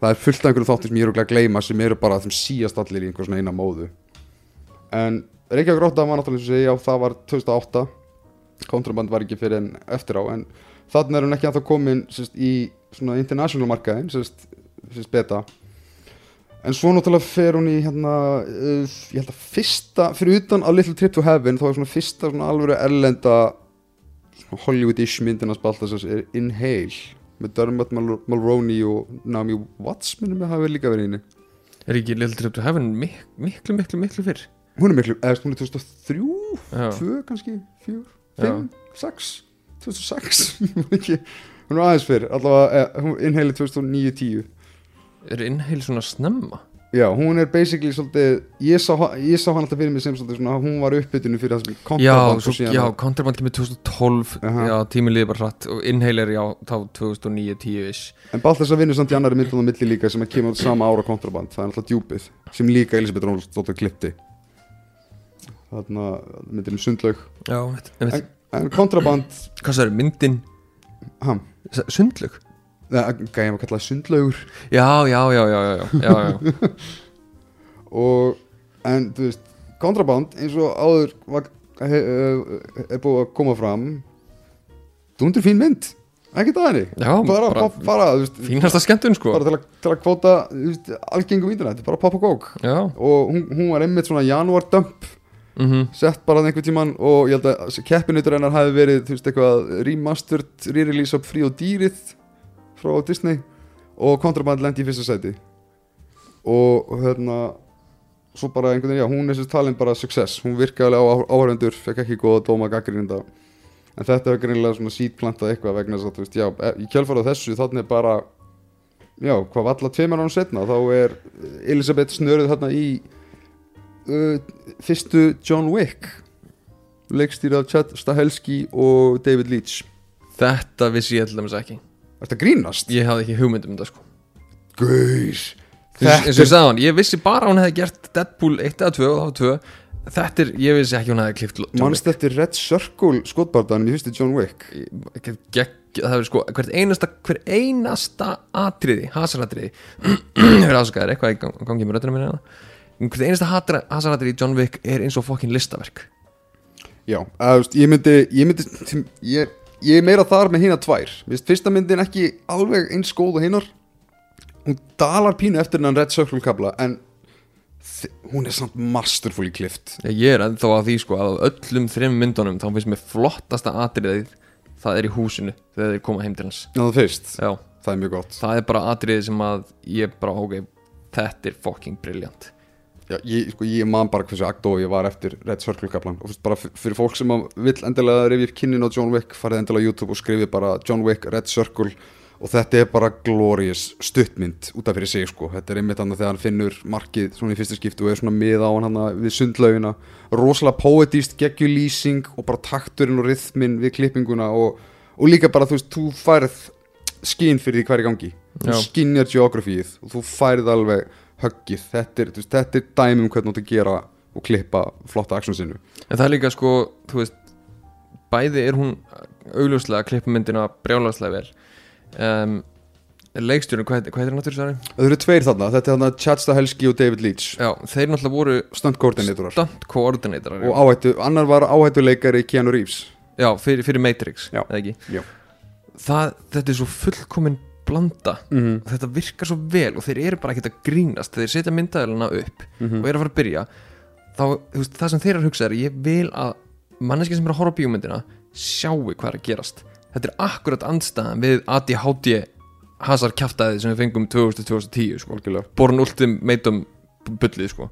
Speaker 1: það er fullt af einhverju þáttum sem ég er að gleyma sem eru bara þeim síast allir í einhver svona eina móðu. En Reykjavík Rótta var náttúrulega eins og segja, já, það var 2008 kontraband var ekki fyrir en eftir á en þannig er hún ekki að það komin sérst, í svona international markaðin sérst, sérst beta. En svo náttúrulega fer hún í hérna, uh, ég held að fyrsta fyrir utan A Little Trip to Heaven þá er svona fyrsta svona alvöru erlenda Hollywood-ish myndin að spalta þess er Inhale með Dermot Mul Mulroney og Naomi Watts minnum við hafi líka verið inni
Speaker 2: Er ekki Little Trip to Heaven mik miklu, miklu, miklu fyrr?
Speaker 1: Hún er miklu, eða hún er 2003
Speaker 2: Já,
Speaker 1: 2 kannski, 4 5, 6 2006 Ég man ekki, hún er aðeins fyrr allavega, eh, hún inhalið 2009-10
Speaker 2: Er innheil svona snemma?
Speaker 1: Já, hún er basically svolítið ég sá, ég sá hann alltaf fyrir mig sem svolítið svona hún var uppbytinu fyrir það sem
Speaker 2: Já,
Speaker 1: kontraband
Speaker 2: svo,
Speaker 1: og síðan
Speaker 2: já, Contraband kemur 2012
Speaker 1: Aha.
Speaker 2: Já, tíminn liði bara hratt Og innheil er já, þá 2009-10-ish
Speaker 1: En Baltas að vinna samt í annari myndun og milli líka sem að kemur út sama ára kontraband það er alltaf djúpið sem líka Elisabeth Rónsdóttir klippti þarna myndin um sundlaug
Speaker 2: Já, einmitt, einmitt.
Speaker 1: en, en kontraband
Speaker 2: Hvað það er, myndin
Speaker 1: ham,
Speaker 2: S- Sundlug?
Speaker 1: Gæði maður kallaði sundlaugur?
Speaker 2: Já, já, já, já, já, já, já, já. [LAUGHS]
Speaker 1: og en þú veist kontraband eins og áður var, he, uh, er búið að koma fram dundur fín mynd. Ekkert að
Speaker 2: Já,
Speaker 1: bara, þú veist,
Speaker 2: Fínasta skemmtun sko.
Speaker 1: bara til, að, til að veist, algengum internet, bara pop og kók. Og hún, hún var einmitt svona janúar dump
Speaker 2: mm
Speaker 1: sett bara einhvern tíman og ég held að keppinutur hennar hafi verið þú veist eitthvað remastered re-release af Frí og dýrið frá Disney og kontraband lendi í fyrsta sæti. Og hérna svo bara einhvern veginn, já, hún er þessi talin bara success, hún virkaði alveg áhörvendur fekk ekki góða dóma gaggrinda en þetta er greinilega svona sítplantað eitthvað vegna þess að, þú veist, já, e- í kjálfara þessu þannig bara já, hvað valla tveimur án setna, þá er Elisabeth snörið þarna í uh, fyrstu John Wick leikstýrið af Chad Stahelski og David Leitch.
Speaker 2: Þetta vissi ég til dæmis ekki
Speaker 1: Þetta grínast?
Speaker 2: Ég hafði ekki hugmynd um þetta sko.
Speaker 1: Gauð
Speaker 2: eins og ég sagði hann, ég vissi bara hún hefði gert Deadpool 1 eða 2 og það var 2 Þetta er, ég vissi ekki hún hefði klift John
Speaker 1: Manst eftir Red Circle skotbardanum í fyrstu John Wick?
Speaker 2: Wick Gegg, Það er sko, hvert einasta hver einasta atriði, hasaratriði [CLEARS THROAT] Hefur afsakaðir, eitthvað í gang- gangi með röddina minna Hvert einasta hatra- hasaratriði í John Wick er eins og fokkin listaverk.
Speaker 1: Já, að, þú veist, ég myndi ég, myndi ég, ég er meira þar með hina tvær. Finnst fyrsta myndin ekki alveg eins góð og hinar. Hún dalar pínu eftir hennan Red Circle kabla En hún er samt masterfully klift.
Speaker 2: Ég ég er ennþá að því sko að öllum þreim myndunum þá finnst mér flottasta atriðið það er í húsinu þegar þeir koma heim til hans.
Speaker 1: Já, það fyrst,
Speaker 2: Já,
Speaker 1: það er mjög gott.
Speaker 2: Það er bara atriðið sem að ég bara, ok, þetta er fucking brilliant
Speaker 1: Já, ég, sko, ég man bara hversu agdói ég var eftir Red Circle kaplan. Og bara fyrir fólk sem að vill endilega upp kynnin á John Wick farið endilega á YouTube og skrifið bara John Wick Red Circle. Og þetta er bara glorious stuttmynd út af fyrir sig sko. Þetta er einmitt annað þegar hann finnur markið svona í fyrsta skiptu og er svona mið á hann við sundlaugina. Rosalega poetist geggjulýsing og bara takturinn og rytmin við klippinguna og, og líka bara þú veist, þú færð skinn fyrir því hverju gangi. Þú
Speaker 2: Já.
Speaker 1: skinjar geografíið og þú færð alveg höggið. Þetta er, veist, þetta er dæmi um hvernig þú átt að gera og klippa flotta aksjón sinu.
Speaker 2: En það er líka sko, þú veist bæði er hún augljóslega að klippa myndina brjálagslega vel. Um, Leikstjórn, hvað, hvað hann áttur svari?
Speaker 1: það eru tveir þarna, þetta er þarna Chad Stahelski og David Leitch.
Speaker 2: Já, þeir náttúrulega voru
Speaker 1: stunt coordinatorar.
Speaker 2: stunt
Speaker 1: og áhættu, annar var áhættuleikari Keanu Reeves.
Speaker 2: Já, fyrir, fyrir Matrix,
Speaker 1: Já.
Speaker 2: eða ekki?
Speaker 1: Já.
Speaker 2: það, Þetta er svo fullkomin blanda
Speaker 1: mm -hmm.
Speaker 2: þetta virkar svo vel og þeir eru bara ekkert að grínast þeir setja myndaðilina upp og eru að fara að byrja þá, veist, það sem þeir eru að hugsa er ég vil að manneski sem er að horfa á bíómyndina sjáu hvað er að gerast þetta er akkurat andstæðan við ADHD hasar kjaftaði sem við fengum 2000-2010 sko. borun ultimeitum bullið sko.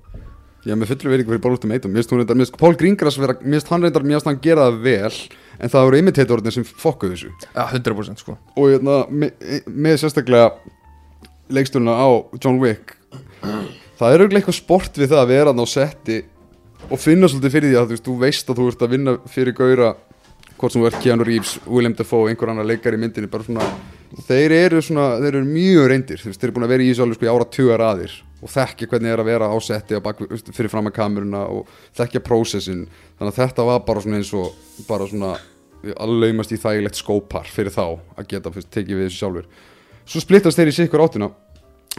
Speaker 1: Já, með fullu verið fyrir Bólúttum eitum Mér finnst hún reyndar, mér finnst Pól Gringras vera Mér finnst hann reyndar, mér finnst hann gera það vel En það voru imitatornir sem fokkuðu þessu.
Speaker 2: Ja, 100% sko.
Speaker 1: Og hérna, með, með sérstaklega Leikstjórna á John Wick Það er auðvitað eitthvað sport við það að vera þarna á setti Og finna svolítið fyrir því að þú veist, þú veist að þú ert að vinna fyrir gaura Hvort sem ert Keanu Reeves, William Dafoe, einhver annar leikar í myndinni Bara svona, þeir eru svona, þeir eru mjög reyndir þeir eru búin að vera í þessu alveg sko í ára tugar aðir Og þekkja hvernig er að vera á setti og bak, þú veist, fyrir fram að kameruna Og þekkja prósessin. Þannig að þetta var bara svona eins og, bara svona Allaumast í þægilegt skópar fyrir þá Að geta fyrst, tekið við þessu sjálfur Svo splittast þeir í sikkur áttina.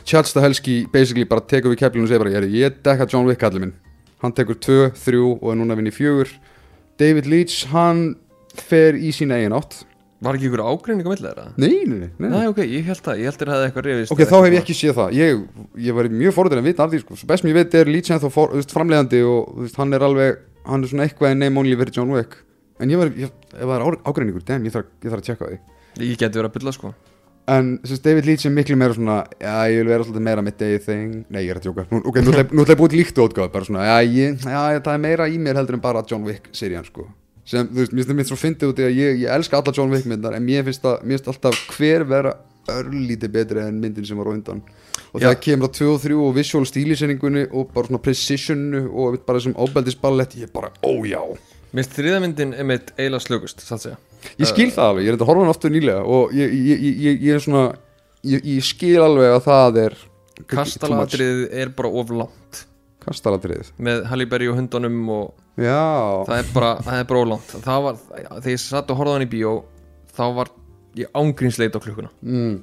Speaker 1: Chad Stahelski basically bara tekur við keflinu og segir bara Ég, ég dekka John Wick allir minn. Hann tekur 2, 3 og er núna að vinna í fjögur. David Leitch, hann fer í sína eigin átt
Speaker 2: var ekki ykkur ágreining á milli þeirra?
Speaker 1: Nei, nei, nei, nei.
Speaker 2: Ok, ég held það, ég held þeir hefði eitthvað reyfist
Speaker 1: Ok, þá hef ég ekki séð það. Ég, ég var mjög forður að vita af því sko. Best sem ég veit er for, þú veist, framleiðandi og þú veist, hann er alveg hann er svona eitthvað en name only John Wick. En ég var, ég, ef það er á- ágreiningur, damn, ég þarf, ég þarf að tjekka því.
Speaker 2: Ég geti verið að bylla sko.
Speaker 1: En sem sagt, David Leitch er miklu meira svona Já, ég vil vera svolítið meira mitt eigið thing. Nei, ég er að tjóka Nú, Ok, nú ætla ég- ég búið líkt ótgáð Bara svona, já, ég, já, það er meira í mér heldur en bara John Wick serían, sko sem, þú veist, mér finnst það mitt svo fyndið út í að ég, ég elska alla John Wick myndar en mér finnst, það, mér finnst alltaf hver vera örlítið betri en myndin sem var á undan. Og
Speaker 2: Já.
Speaker 1: það kemur á 2 og 3 og visual stílisenningunni og bara svona precisionu og bara sem ábeldisballett ég bara, ójá
Speaker 2: Mér finnst þriðamyndin einmitt eiginlega slökust, satt segja.
Speaker 1: Ég skil það alveg, ég er enda að horfa hann aftur nýlega og ég, ég, ég, ég, ég er svona ég, ég skil alveg að það er
Speaker 2: Kastalatrið er bara of langt.
Speaker 1: Kastalatriðið.
Speaker 2: Með Halle Berry og hundunum og
Speaker 1: já,
Speaker 2: það er bara, það er bara of langt. Það var, þegar ég satt og horfði hann í bíó þá var ég ángrinsleit á klukkuna.
Speaker 1: Mm.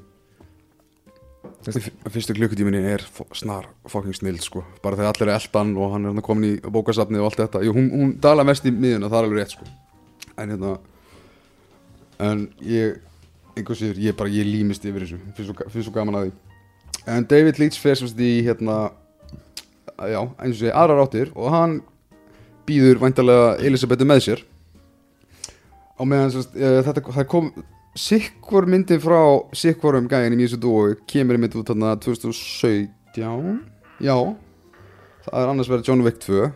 Speaker 1: Fyrstu klukkutíminni er snar fucking snild sko. Bara þegar allir er eldan og hann er komin í bókasafnið og allt þetta, Jú, hún, hún dala mest í miðuna það er alveg rétt sko. En hérna en ég einhvers yfir, ég bara, ég límist yfir þessu. Finnst svo gaman að því. En David Leitch fer semst í hérna já, eins og segi, aðrar áttir og hann býður væntalega Elisabethu með sér. Á meðan semst, e, þetta, það kom Sikkvor myndin frá Sikkvorum gæðin í Mjössu Dói kemur í mynd út þarna 2017 Já Það er annars verið John Wick 2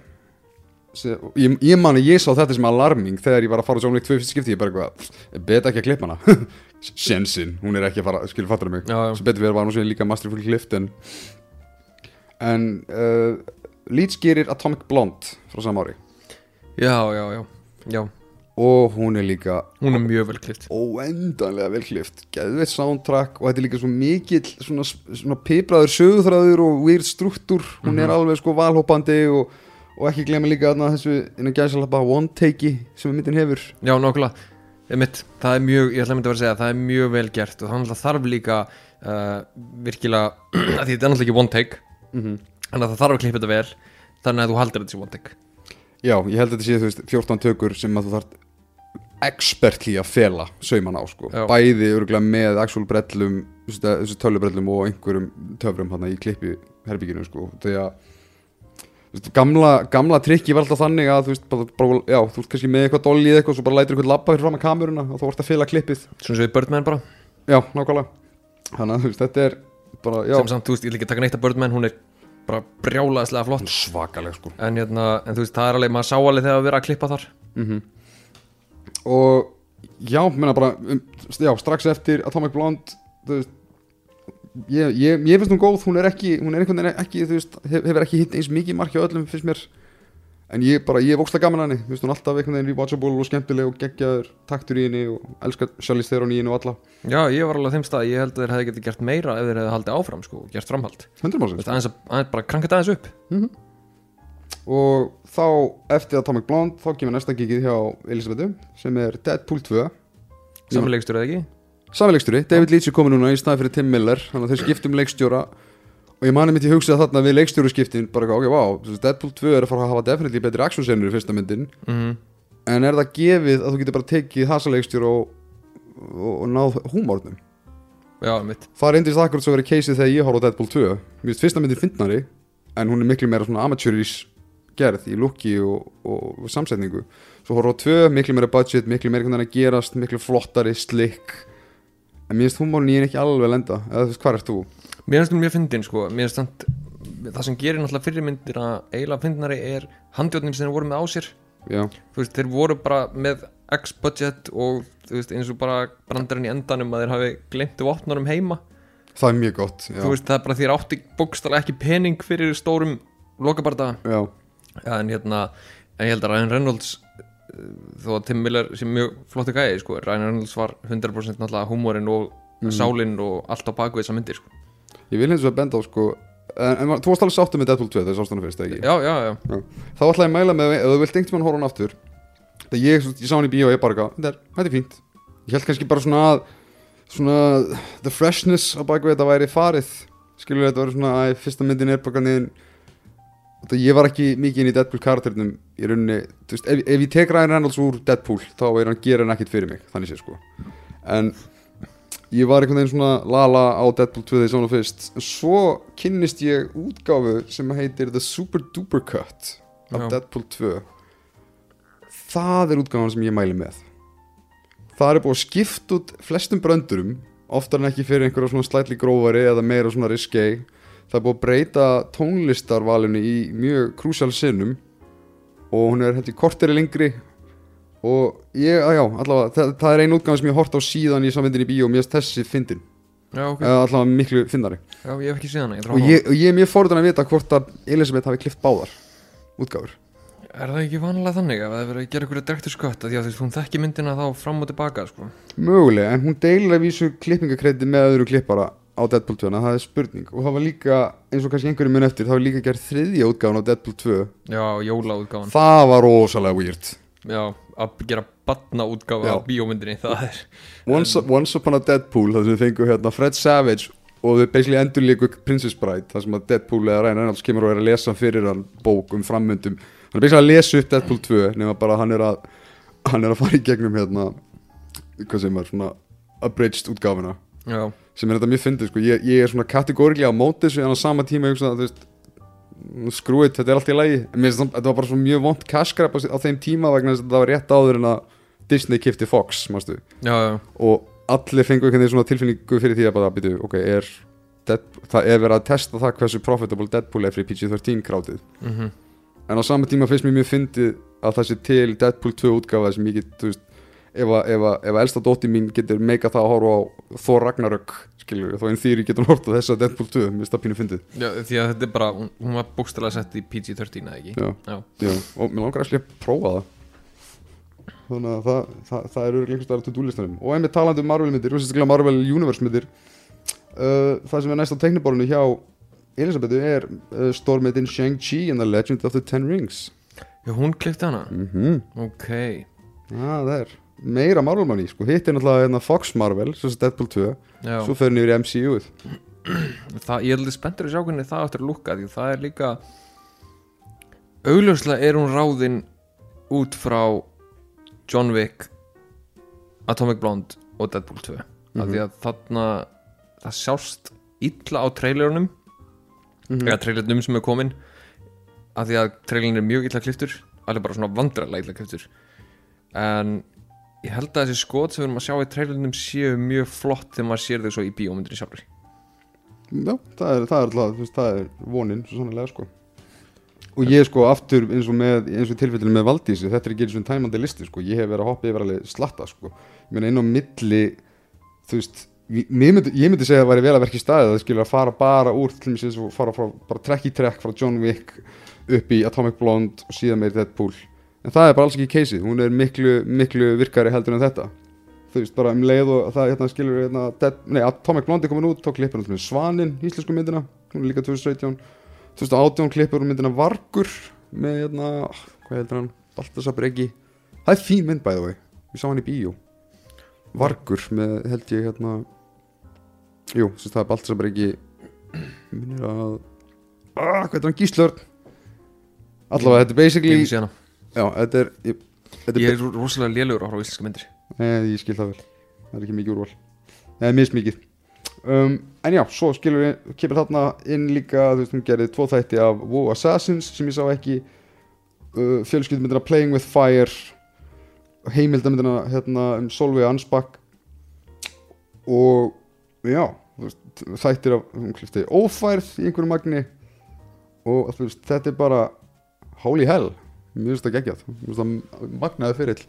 Speaker 1: Se- Ég, ég man að ég sá þetta sem alarming þegar ég var að fara á John Wick 2 fyrst skipti ég bara eitthvað beta ekki að klippa hana? [LAUGHS] Sjensin, hún er ekki að fara, skilur fattur mig.
Speaker 2: Já, já.
Speaker 1: sem betur verið var hún sér líka masterful klift en en uh, Leeds gerir Atomic Blonde frá sama ári.
Speaker 2: Já, já, já, já.
Speaker 1: Og hún er líka
Speaker 2: Hún er mjög vel klift
Speaker 1: óendanlega vel klift geðveitt soundtrack og þetta er líka svo mikill svona, svona pipraður sögúþræður og weird struktúr, hún er alveg sko valhoppandi og, og ekki glemma líka þarna þessu innan gæsalappa one take sem myndin hefur.
Speaker 2: Já, Einmitt, það er mjög, ég ætla að mynda að vera að segja það er mjög vel gert og þannig að þarf líka uh, virkilega [CLEARS THROAT] þetta er náttúrulega ekki one take.
Speaker 1: Mm -hmm.
Speaker 2: Þannig að það þarf að klippa þetta vel þannig að þú haldir þetta sem one take.
Speaker 1: Já, ég held að þetta sé þú veist 14 tökur sem að þú þarf expertly að fela sauman á sko,
Speaker 2: Já.
Speaker 1: bæði örgulega með actual brellum, þessu þessu tölubrellum og einhverjum töfrum hann í klippi herbygginu sko, þegar veist, gamla, gamla trikki var alltaf þannig að þú veist, bara, bara, já, þú veist kannski með eitthvað dolli eða eitthvað, svo bara lætur eitthvað labba fyrir fram að kameruna og þú vart að fela klippið,
Speaker 2: Svona svo í Birdman bara.
Speaker 1: Já, nákvæmlega. Þannig að þú veist, þetta er bara, já,
Speaker 2: sem samt, þú veist, ég vil ekki taka neitt af Birdman hún er bara brjálaðislega flott.
Speaker 1: Svakaleg sko.
Speaker 2: En, hérna, en þú veist, það er alveg, maður sá alveg þegar að vera að klippa þar.
Speaker 1: Mm og já, menna bara um, já, strax eftir Atomic Blonde þú veist ég, ég, ég finnst hún góð, hún er ekki hún er veginn ekki, þú veist, hef, hefur ekki hitt eins mikið marki á öllum, finnst mér en ég bara, ég hef ókslega gaman að henni, þú veist, hún er alltaf einhvern veginn rewatchable og skemmtileg og geggjaður taktur í henni og elskar Charlize Theron í henni og alla.
Speaker 2: Já, ég var alveg þeim stað, ég held að þeir hefði getið gert meira ef þeir hefði haldið áfram, sko, gert framhald.
Speaker 1: 100%
Speaker 2: Þú veist, aðeins, að, bara kranka þetta aðeins upp.
Speaker 1: Og þá eftir Atomic Blonde þá kemur næsta gigið hjá Elisabethu sem er Deadpool 2
Speaker 2: Samanleikstur eða ekki?
Speaker 1: Sami leikstjóri, David Leitch er komin núna í staði fyrir Tim Miller þannig að þeir skiptum leikstjóra og ég mani mitt í hugsað þarna við leikstjóru skiptin bara ok, wow, Deadpool 2 er að fara að hafa definitely betri actionsenur í fyrsta myndin.
Speaker 2: Mm
Speaker 1: en er það gefið að þú getur bara tekið þessa leikstjóra og, og, og náð húmórnum
Speaker 2: Já, mitt
Speaker 1: það reyndist akkurat svo verið keisið þegar ég horf á Deadpool 2 mér finnst fyrsta myndin fyndnari en hún er miklu meira svona amateuris gerð í looki og, og, samsetningu. Svo horf á 2, miklu meira budget miklu meira hvernig hann gerast, miklu flottari slick en mér finnst húmórin
Speaker 2: Mér finnst mjög fyndin, sko. Mér finnst það sem gerir náttúrulega fyrir myndir að eiginlega fyndinari er handjóðnin sem þeir voru með á sér.
Speaker 1: Já,
Speaker 2: Þú veist, þeir voru bara með X budget og þú veist, eins og bara brandarinn í endanum að þeir hafi glemt vopnarum heima.
Speaker 1: Það er mjög gott já,
Speaker 2: Þú veist, það er bara því þeir átti bókstala ekki pening fyrir stórum lokabarda
Speaker 1: já,
Speaker 2: en hérna, en ég held að Ryan Reynolds uh, þó að Tim Miller sem mjög flottu gæði, sko, Ryan Reynolds var 100% náttúrulega húmórin og sálinn og allt á baku þessar myndir, sko
Speaker 1: ég vil hins vegar benda á sko en, en þú varst alveg sáttu með Deadpool 2 þegar sást hana fyrst, eða ekki?
Speaker 2: Já, já, já,
Speaker 1: þá ætla ég að mæla með, ef þú vilt einhvern mann horfa hann aftur það ég, ég sá hann í bíó og ég bara þetta er, þetta er fínt. Ég held kannski bara svona að svona, the freshness á baku þetta væri farið. Skilur þetta væri svona að fyrsta myndin er bara niðin þetta ég var ekki mikið inn í Deadpool karakternum í rauninni, þú veist, ef, ef ég tek Ryan Reynolds úr Deadpool, þá er hann gera hann ekkit fyrir mig þannig sé sko. En ég var einhvern veginn svona lala á Deadpool 2 þegar ég sá hana fyrst. En svo kynnist ég útgáfu sem heitir The Super Duper Cut af
Speaker 2: Já.
Speaker 1: Deadpool 2 það er útgáfan sem ég mæli með. Það er búið að skipta út flestum bröndurum oftar en ekki fyrir einhverja svona slætli grófari eða meira svona risky það er búið að breyta tónlistarvalinu í mjög krúsjál sinnum og hún er heldur korteri lengri og ég, já, allavega það, það er ein útgáð sem ég hort á síðan ég sá myndin í bíó og mér finnst þessi fyndin.
Speaker 2: Já, ok,
Speaker 1: eða allavega miklu fyndari
Speaker 2: já, ég hef ekki séð hana ég
Speaker 1: og
Speaker 2: horfa.
Speaker 1: ég, og ég er mjög fórðan að vita hvort að Elisabeth hafi klift báðar útgáfur.
Speaker 2: Er það ekki vanlega þannig að það er verið að gera ykkur direktur skött því að þú veist, hún þekki myndina þá fram og tilbaka sko.
Speaker 1: mögulega, en hún deilir að vísu klippingakrediti með öðru klippara á Deadpool 2 það er spurning. Og það var líka eins og kannski einhverjum mun eftir, það var líka gerð þriðja útgáfun á Deadpool 2
Speaker 2: Já, jólaútgáfan.
Speaker 1: Það var rosalega weird.
Speaker 2: Já, að gera batna útgáfa af bíómyndinni Það er
Speaker 1: Once, Once Upon a Deadpool þar sem við fengum hérna Fred Savage og við basically endur líku Princess Bride þar sem að Deadpool eða Ryan Reynolds kemur og er að lesa fyrir hann bók um frammyndum. Hann er basically að lesa upp Deadpool 2 nema bara hann er að hann er að fara í gegnum hérna hvað sem er svona abridged útgáfuna.
Speaker 2: Já,
Speaker 1: sem er þetta mjög fyndið sko. Ég, ég er svona kategórilega á móti þessu en á sama tíma ég hugsa að þú veist skrúið, þetta er allt í lagi. Það- þetta var bara svo mjög vont cash grab á, þeim tíma vegna þess að þetta var rétt áður en að Disney kifti Fox,
Speaker 2: já, já,
Speaker 1: og allir fengu einhvern veginn svona tilfinningu fyrir því að bara býtu, ok, er Dead, það er verið að testa það hversu profitable Deadpool er fyrir PG-13 krátið.
Speaker 2: Mhm.
Speaker 1: En á sama tíma finnst mér mjög fyndið að það sé til Deadpool 2 útgáfa sem ég get, þú veist ef að, að, að elsta dótti mín getur meika það að horfa á Thor Ragnarök skilur, þá einn þýri getur horfa á þessa Deadpool 2 mér finnst það pínu fyndið.
Speaker 2: Já, því að þetta er bara, hún, var bókstælega sett í PG-13 eða ekki?
Speaker 1: Já.
Speaker 2: Já,
Speaker 1: Já, og mér langar að prófa það. Þannig að það, það, það er einhvers staðar á to-do-listanum. Og einmitt talandi um Marvel myndir, sérstaklega Marvel Universe myndir uh, það sem er næst á teikniborinu hjá Elisabethu er uh, stórmyndin Shang-Chi and the Legend of the Ten Rings.
Speaker 2: Já hún klippti hana?
Speaker 1: Mhm.
Speaker 2: Ok,
Speaker 1: Já, það er meira Marvel manni, sko, hitt er náttúrulega hérna, Fox Marvel, svo sem Deadpool 2
Speaker 2: já.
Speaker 1: Svo hann yfir í MCU-ð [CLEARS THROAT]
Speaker 2: það, Ég held að spenntur að sjá hvernig það áttur að lúka Því það er líka Augljóslega er hún ráðin út frá John Wick Atomic Blonde og Deadpool 2 af
Speaker 1: Mhm.
Speaker 2: því að þarna það sjást illa á trailerunum eða trailernum sem er komin af því að trailerin er mjög illa kliftur alveg bara svona vandrarlega illa kliftur en ég held að þessi skot sem við erum að sjá í trailernum séu mjög flott þegar maður sér þau svo í bíómyndinni sjálfur
Speaker 1: Já, það er, það er alltaf, veist, það er vonin, svo sannlega, sko. Og ég sko aftur eins og með eins og tilfellinu með Valdísi, þetta er ekki eins og tæmandi listi sko, ég hef verið að hoppa yfir alveg slatta sko, ég meina inn á milli þú veist, ég myndi, ég myndi segja að það væri vel að verka í staðið, það skilur að fara bara úr til mér sem fara frá, bara trekk í trekk frá John Wick upp í Atomic Blonde og síðan meir Deadpool en það er bara alls ekki keisið, hún er miklu miklu virkari heldur en þetta. Þú veist, bara um leið og það hérna, skilur hérna, Dead, nei, Atomic Blonde er komin út þá klippur með Svanin, íslensku myndina. Hún er líka 2017 2018 klippur hún myndina Vargur með hérna, hvað heldur hann? Baltasar Breki, það er fín mynd bæði vei, við sá hann í bíó. Vargur með held ég hérna jú, sem það er Baltasar Breki. Minnir að ah, hvað er hann, Gíslörn. Allavega, þetta er basically. Já, þetta er ég, þetta
Speaker 2: ég er rosalega lélugur á á íslenska myndir.
Speaker 1: Nei, ég skil það vel. Það er ekki mikið úrval. Nei, mismikið. Um, En já, svo skilur við Kemur þarna inn líka Þú veist, hún gerði tvo þætti af WoW Assassins Sem ég sá ekki uh, Fjölskyldmyndina Playing with Fire Heimildamyndina hérna, um Solveig Ansbakk Og já veist, Þættir af Hún klifti ófærð í einhverju magni. Og veist, þetta er bara Holy hell Mér finnst það geggjað Mér finnst það magnaði fyrill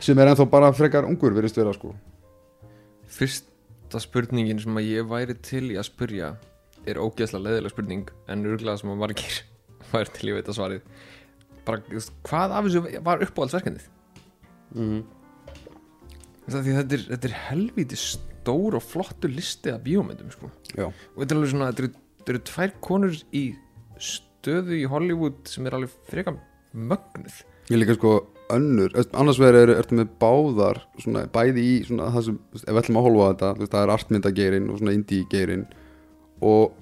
Speaker 1: sem er ennþá bara frekar ungur verist vera sko
Speaker 2: Fyrsta spurningin sem að ég væri til í að spurja er ógeðslega leðilega spurning en örgulega sem að margir [LAUGHS] væri til í að veita svarið bara, hvað af þessu var uppáhaldsverkefnið?
Speaker 1: mm.
Speaker 2: Því þetta er, þetta er helvíti stór og flottur listi af bíómyndum sko.
Speaker 1: já,
Speaker 2: og þetta er alveg svona, þetta eru, tvær konur í stöðu í Hollywood sem er alveg frekar mögnuð.
Speaker 1: Ég líka sko önnur, annars vegar er, ertu með báðar svona, bæði í svona það sem, ef við ætlum að holfa þetta veist, það er artmyndageirin og svona indie-geirin og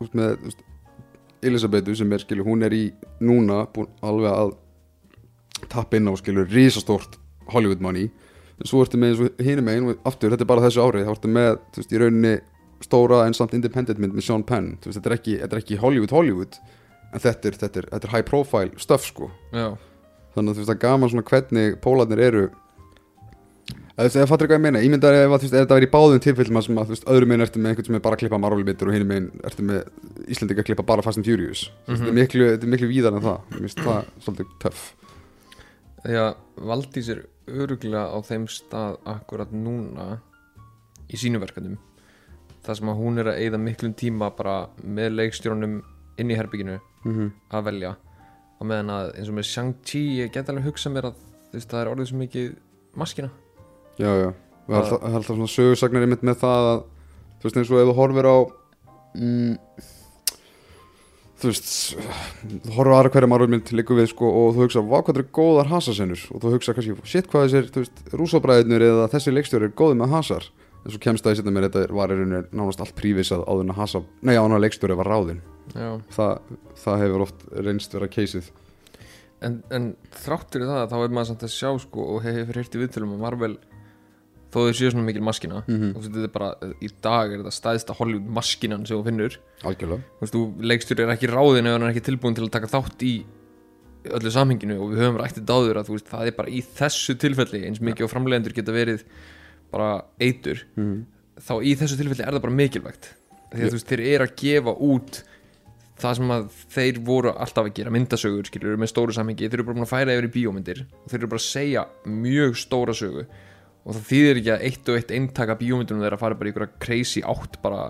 Speaker 1: veist, með veist, Elisabetu sem er skilur, hún er í núna búin alveg að tappa inn á skilur risastórt Hollywood money. En svo ertu með eins og hinum megin og aftur, þetta er bara þessu ári þá ertu með, þú veist, í rauninni stóra en samt independent mynd með Sean Penn. Þú veist, þetta er ekki, þetta er ekki Hollywood Hollywood en þetta er, þetta er, þetta er high profile stuff sko.
Speaker 2: Já,
Speaker 1: þannig að þú veist það er gaman svona hvernig pólarnir eru. Eða eða fattur ekki hvað ég meina ímyndar ef, að, þú veist, ef þetta verið í báðum tilfellum sem að þú veist, öðrum meginn ertu með einhvern sem er bara að klippa Marvel-bittur og hinum meginn ertu með Íslandika að klippa bara Fast and Furious. Mm -hmm. þetta, er miklu, þetta er miklu víðar en það. Mér finnst það svolítið töff.
Speaker 2: Að Valdís er öruglega á þeim stað akkurat núna í sínum verkefnum. Þar sem að hún er að eyða miklum tíma bara með leikstjónum inn í herbygginu
Speaker 1: mm -hmm.
Speaker 2: að velja. Og meðan að eins og með Shang-Chi ég get alveg hugsað mér að veist, það er orðið svo mikið maskina
Speaker 1: Já, já, og alltaf, alltaf svona sögursagnar einmitt með það að þú veist eins og ef þú horfir á mm, þú veist þú horfir á aðra hverja margulmynd líku við sko og þú hugsa, hvað hvað er góðar hasasennur og þú hugsa kannski, shit hvað þessir rúsabræðinur eða þessi leikstjóri er góði með hasar en svo kemst það í setna mér þetta var í rauninni nánast allt prívisað áður en að hasa nei, áður en að leikstjóri var ráðinn.
Speaker 2: Já.
Speaker 1: það, hefur oft reynst vera keysið
Speaker 2: en, en þráttur í það þá er maður samt að sjá sko og hefur í viðtölum að Marvel þó þau séu svona mikil maskina
Speaker 1: Mhm.
Speaker 2: og þetta er bara, í dag er þetta stæðsta Hollywood maskinan sem þú finnur.
Speaker 1: Algjörlega.
Speaker 2: Þú veist, leikstjóri er ekki ráðin ef hann er ekki tilbúin til að taka þátt í öllu samhenginu og við höfum rættið dáður að veist, það er bara í þessu tilfelli eins mikið og framleiðendur geta verið bara eitur
Speaker 1: mm.
Speaker 2: þá í þessu tilfelli er það bara mikilvægt. Því að þú veist, þeir eru að gefa út það sem að þeir voru alltaf að gera myndasögur, skilur, með stóru samhengi. Þeir eru bara búin að færa yfir í bíómyndir. Og þeir eru bara að segja mjög stóra sögu. Og það þýðir ekki að eitt og eitt eintaka bíómyndunum þeir að fara bara í einhverja crazy átt bara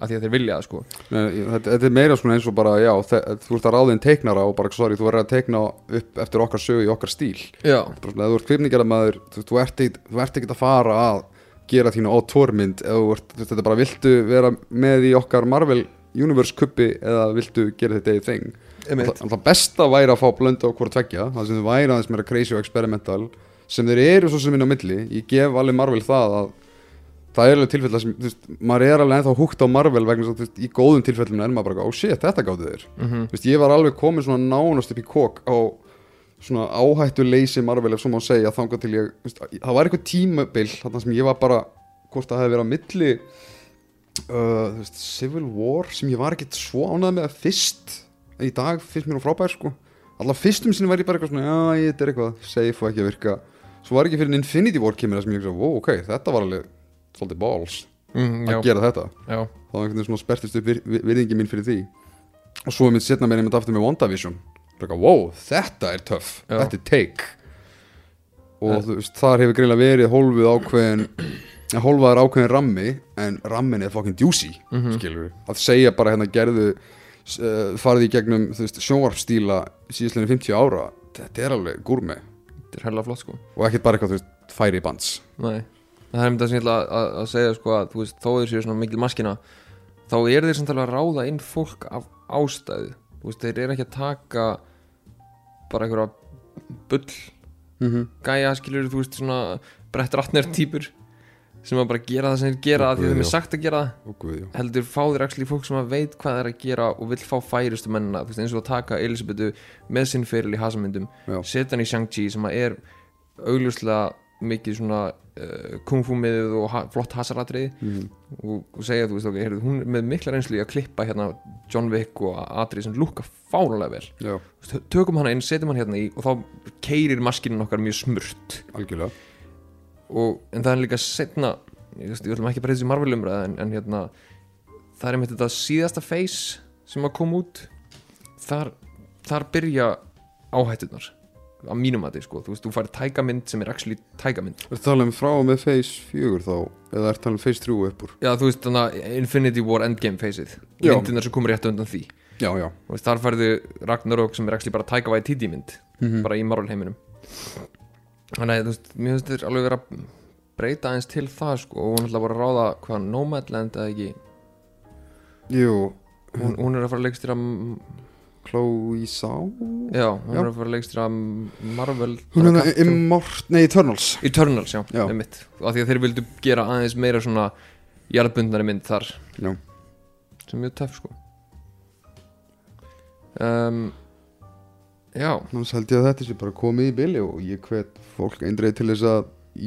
Speaker 2: að því að þeir vilja það sko
Speaker 1: þetta, er meira svona eins og bara, já, þú ert að ráðin teiknara og bara, sorry, þú verður að teikna upp eftir okkar sögu í okkar stíl.
Speaker 2: Já,
Speaker 1: þú ert kvipningaramaður, þú, þú ert þú ekkert að fara að gera þínu á tórmynd, eða þú þú þetta er bara, viltu vera með í okkar Marvel Universe kuppi eða viltu gera þetta þing.
Speaker 2: Einmitt.
Speaker 1: Það, besta væri að fá blöndu á hvort tveggja, það sem þau væri aðeins meira crazy og experimental, sem þeir eru svo sem inn á milli, ég gef alveg Marvel það að það er alveg þú veist, maður er alveg ennþá húgt á Marvel vegna þess að, þú veist, í góðum tilfellum er maður bara, oh shit, þetta gáði þeir.
Speaker 2: Mhm,
Speaker 1: Þú veist, ég var alveg komin svona nánast upp í kók á svona áhættu leysi Marvel ef svo má segja þangað til ég, veist, það var eitthvað tímabil þarna sem ég var bara, hvort það hefði verið á milli uh, Civil War sem ég var ekkit svo ánægð með að fyrst. En í dag finnst mér nú frábær sko. Alltaf fyrstum sinni var ég bara eitthvað svona já, þetta er eitthvað safe og ekki að virka. Svo var ekki fyrir en Infinity War kemur það sem ég ekki wow, ok, þetta var alveg svolítið balls
Speaker 2: mm,
Speaker 1: að gera þetta.
Speaker 2: Já,
Speaker 1: þá var einhvern veginn svona spertist upp vir, vir, virðingi mín fyrir því. Og svo er mitt setna meira einmitt aftur með WandaVision. Bara, wow, þetta er töff, þetta er take. Og
Speaker 2: Eh.
Speaker 1: þú veist, þar hefur greinlega verið hólfið ákveðin hólfaður ákveðin rammi en rammin er fucking juicy
Speaker 2: Mhm.
Speaker 1: skilur að segja bara hérna gerðu uh, farið í gegnum þú veist, sjónvarpstíla síðastlega 50 ára þetta er alveg gúrmi
Speaker 2: þetta er hella flott sko.
Speaker 1: Og ekkert bara eitthvað þú veist, færi bands.
Speaker 2: Nei, það er um þetta sem ég ætla að, að segja sko að þú veist, þó þeir séu svona mikil maskina þá eru þeir samt alveg að ráða inn fólk af ástæðu. Þú veist, þeir eru ekki að taka bara einhverja bull.
Speaker 1: Mm -hmm.
Speaker 2: gæja skilur þú veist svona brett ratner típur sem að bara gera það sem þeir gera af því þeim er sagt að gera það. Heldur fá þeir actually fólk sem að veit hvað þeir að gera og vill fá færustu mennina. Þú veist, eins og að taka Elisabetu með sinn feril í hasamyndum
Speaker 1: Já.
Speaker 2: setja hann í Shang-Chi sem að er augljóslega mikið svona uh, kung fu miðuð og ha flott hasaratriði.
Speaker 1: Mm.
Speaker 2: og, og segja þú veist ok, heyrðu, hún með mikla reynslu í að klippa hérna John Wick og atrið sem lúka fánulega vel. Veist, tökum hana inn, setjum hann hérna í og þá keirir maskinin okkar mjög smurt.
Speaker 1: Algjörlega.
Speaker 2: Og, en það er líka setna ég ætlum ekki bara þessi Marvel umræða en, en hérna það er einmitt þetta síðasta face sem að koma út. Þar, þar byrja áhættunar á mínum að þið sko, þú veist, þú færi tækamynd sem er actually tækamynd
Speaker 1: Er það talað um frá með Phase 4 þá eða er talað um Phase 3 upp úr?
Speaker 2: já, þú veist, þannig að Infinity War Endgame
Speaker 1: Já.
Speaker 2: myndinar sem komur rétt undan því.
Speaker 1: Já, já.
Speaker 2: Þú veist, þar færðu Ragnarok sem er actually bara Taika Waititi mynd
Speaker 1: mm
Speaker 2: bara í Marvel heiminum þannig að þú veist, mér finnst þér alveg vera að breyta aðeins til það sko. Og hún ætla bara að ráða hvað Nomadland eða ekki.
Speaker 1: Jú,
Speaker 2: hún, hún er að fara að leikstýra
Speaker 1: Chloe Zhao?
Speaker 2: Já, hún er að fara að leikstýra Marvel
Speaker 1: Hún er það
Speaker 2: Captain-
Speaker 1: Immort, nei, Eternals.
Speaker 2: Eternals, já,
Speaker 1: Já.
Speaker 2: einmitt. Af því að þeir vildu gera aðeins meira svona jarðbundnari mynd þar.
Speaker 1: Já,
Speaker 2: sem er mjög töff sko. Um, já,
Speaker 1: annars held ég að þetta sé bara komið í bili og ég hvet fólk eindreið til þess að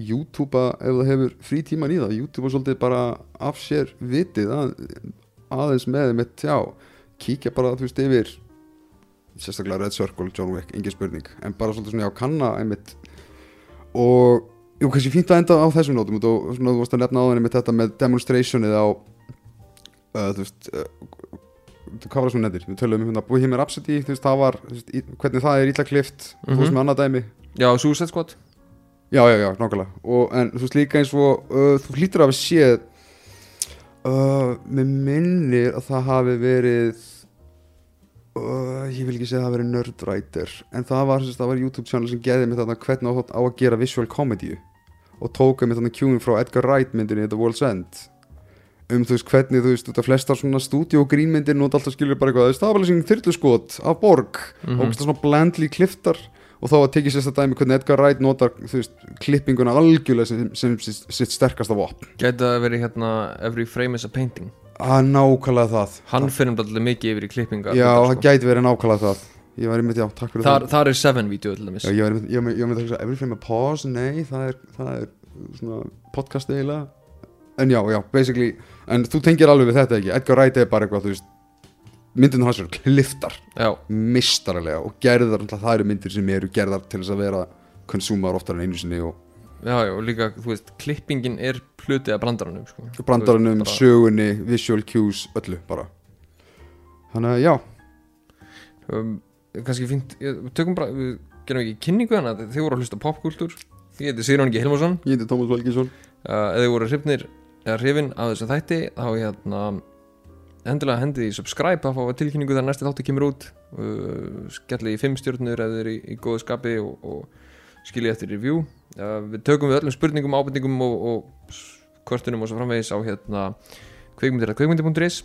Speaker 1: YouTubea ef það hefur frí tíman í það YouTubea svolítið bara af sér vitið að, aðeins með mitt, já kíkja bara, þú veist, yfir sérstaklega Red Circle, John Wick, engin spurning. En bara svolítið svona, já, kanna einmitt. Og jú, kannski fínt að enda á þessum nótum. Og svona þú varst að nefna á þenni með þetta með demonstrationið á uh, þú veist uh, hvað var það sem nefnir, við tölum um hérna Bohemian Rhapsody, þú veist, það var veist, í- hvernig það er ítla klift, þú
Speaker 2: Mhm.
Speaker 1: veist með annað dæmi.
Speaker 2: Já, Suicide Squad.
Speaker 1: Já, já, já, nákvæmlega. Og, En þú veist líka eins og uh, þú hlýtur að hafa séð uh, Mér minnir að það hafi verið uh, Ég vil ekki segja að það verið Nerdwriter En það var, það var YouTube channel sem geði mig þarna hvernig á, að gera visual comedy og tóka mig þarna kjúin frá Edgar Wright myndinni The World's End. Um þú veist hvernig þú veist flestar svona stúdíu og grínmyndir nút alltaf skilur bara eitthvað stabilising þyrluskot af borg
Speaker 2: Mhm.
Speaker 1: og svona blandli kliftar og þá að tekið sérst að dæmi hvernig Edgar Wright notar þú veist klippinguna algjörlega sem, sitt sterkasta vopn.
Speaker 2: Gæti það verið hérna Every frame is a painting
Speaker 1: að nákvæmlega það.
Speaker 2: Hann finnum alltaf mikið yfir í klippingar
Speaker 1: já, það gæti verið nákvæmlega það. Ég var einmitt, já, takk fyrir
Speaker 2: þar, þar er Seven vídeo til dæmis.
Speaker 1: Það já, ég var einmitt, ég var einmitt, every frame a pause, nei, það er, það er svona podcast eiginlega. En já, já, basically en þú tengir alveg við þetta ekki, Edgar Wright er bara eitthvað þú veist, myndinu hans eru kliftar.
Speaker 2: Já,
Speaker 1: mistaralega og gerðar, það eru myndir sem eru gerðar til þess að vera konsúmar oftar en einu sinni og
Speaker 2: já, já, líka, þú veist, klippingin er hluti af brandaranum sko.
Speaker 1: brandaranum,
Speaker 2: Þú veist,
Speaker 1: sögunni, visual cues, öllu bara. Þannig að já,
Speaker 2: bara, um, Kannski fínt, ég, við tökum bara Við gerum ekki kynningu hana Þið voru að hlusta á popkultúr. Ég heiti Sigrun Ingi Hilmarsson.
Speaker 1: Ég heiti Tómas Valgísson
Speaker 2: uh, Ef þið voru hrifnir eða hrifin af þessu þætti þá hérna endilega hendið í subscribe að fá tilkynningu þegar næsti þáttu kemur út. Uh, skellið í fimm stjórnur ef þið er í, í góðu skapi og, og skiljið eftir review við tökum við öllum spurningum, ábendingum og, og kvörtunum og svo framvegis á hérna kveikmyndir að kveikmyndir.is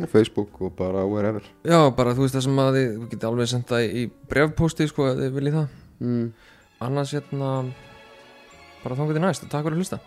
Speaker 1: og Facebook og bara wherever.
Speaker 2: Já bara þú veist það sem að þið við getið alveg senda í brefposti sko ef þið viljið það.
Speaker 1: Mm.
Speaker 2: annars hérna bara þá getið næst og takk fyrir að hlusta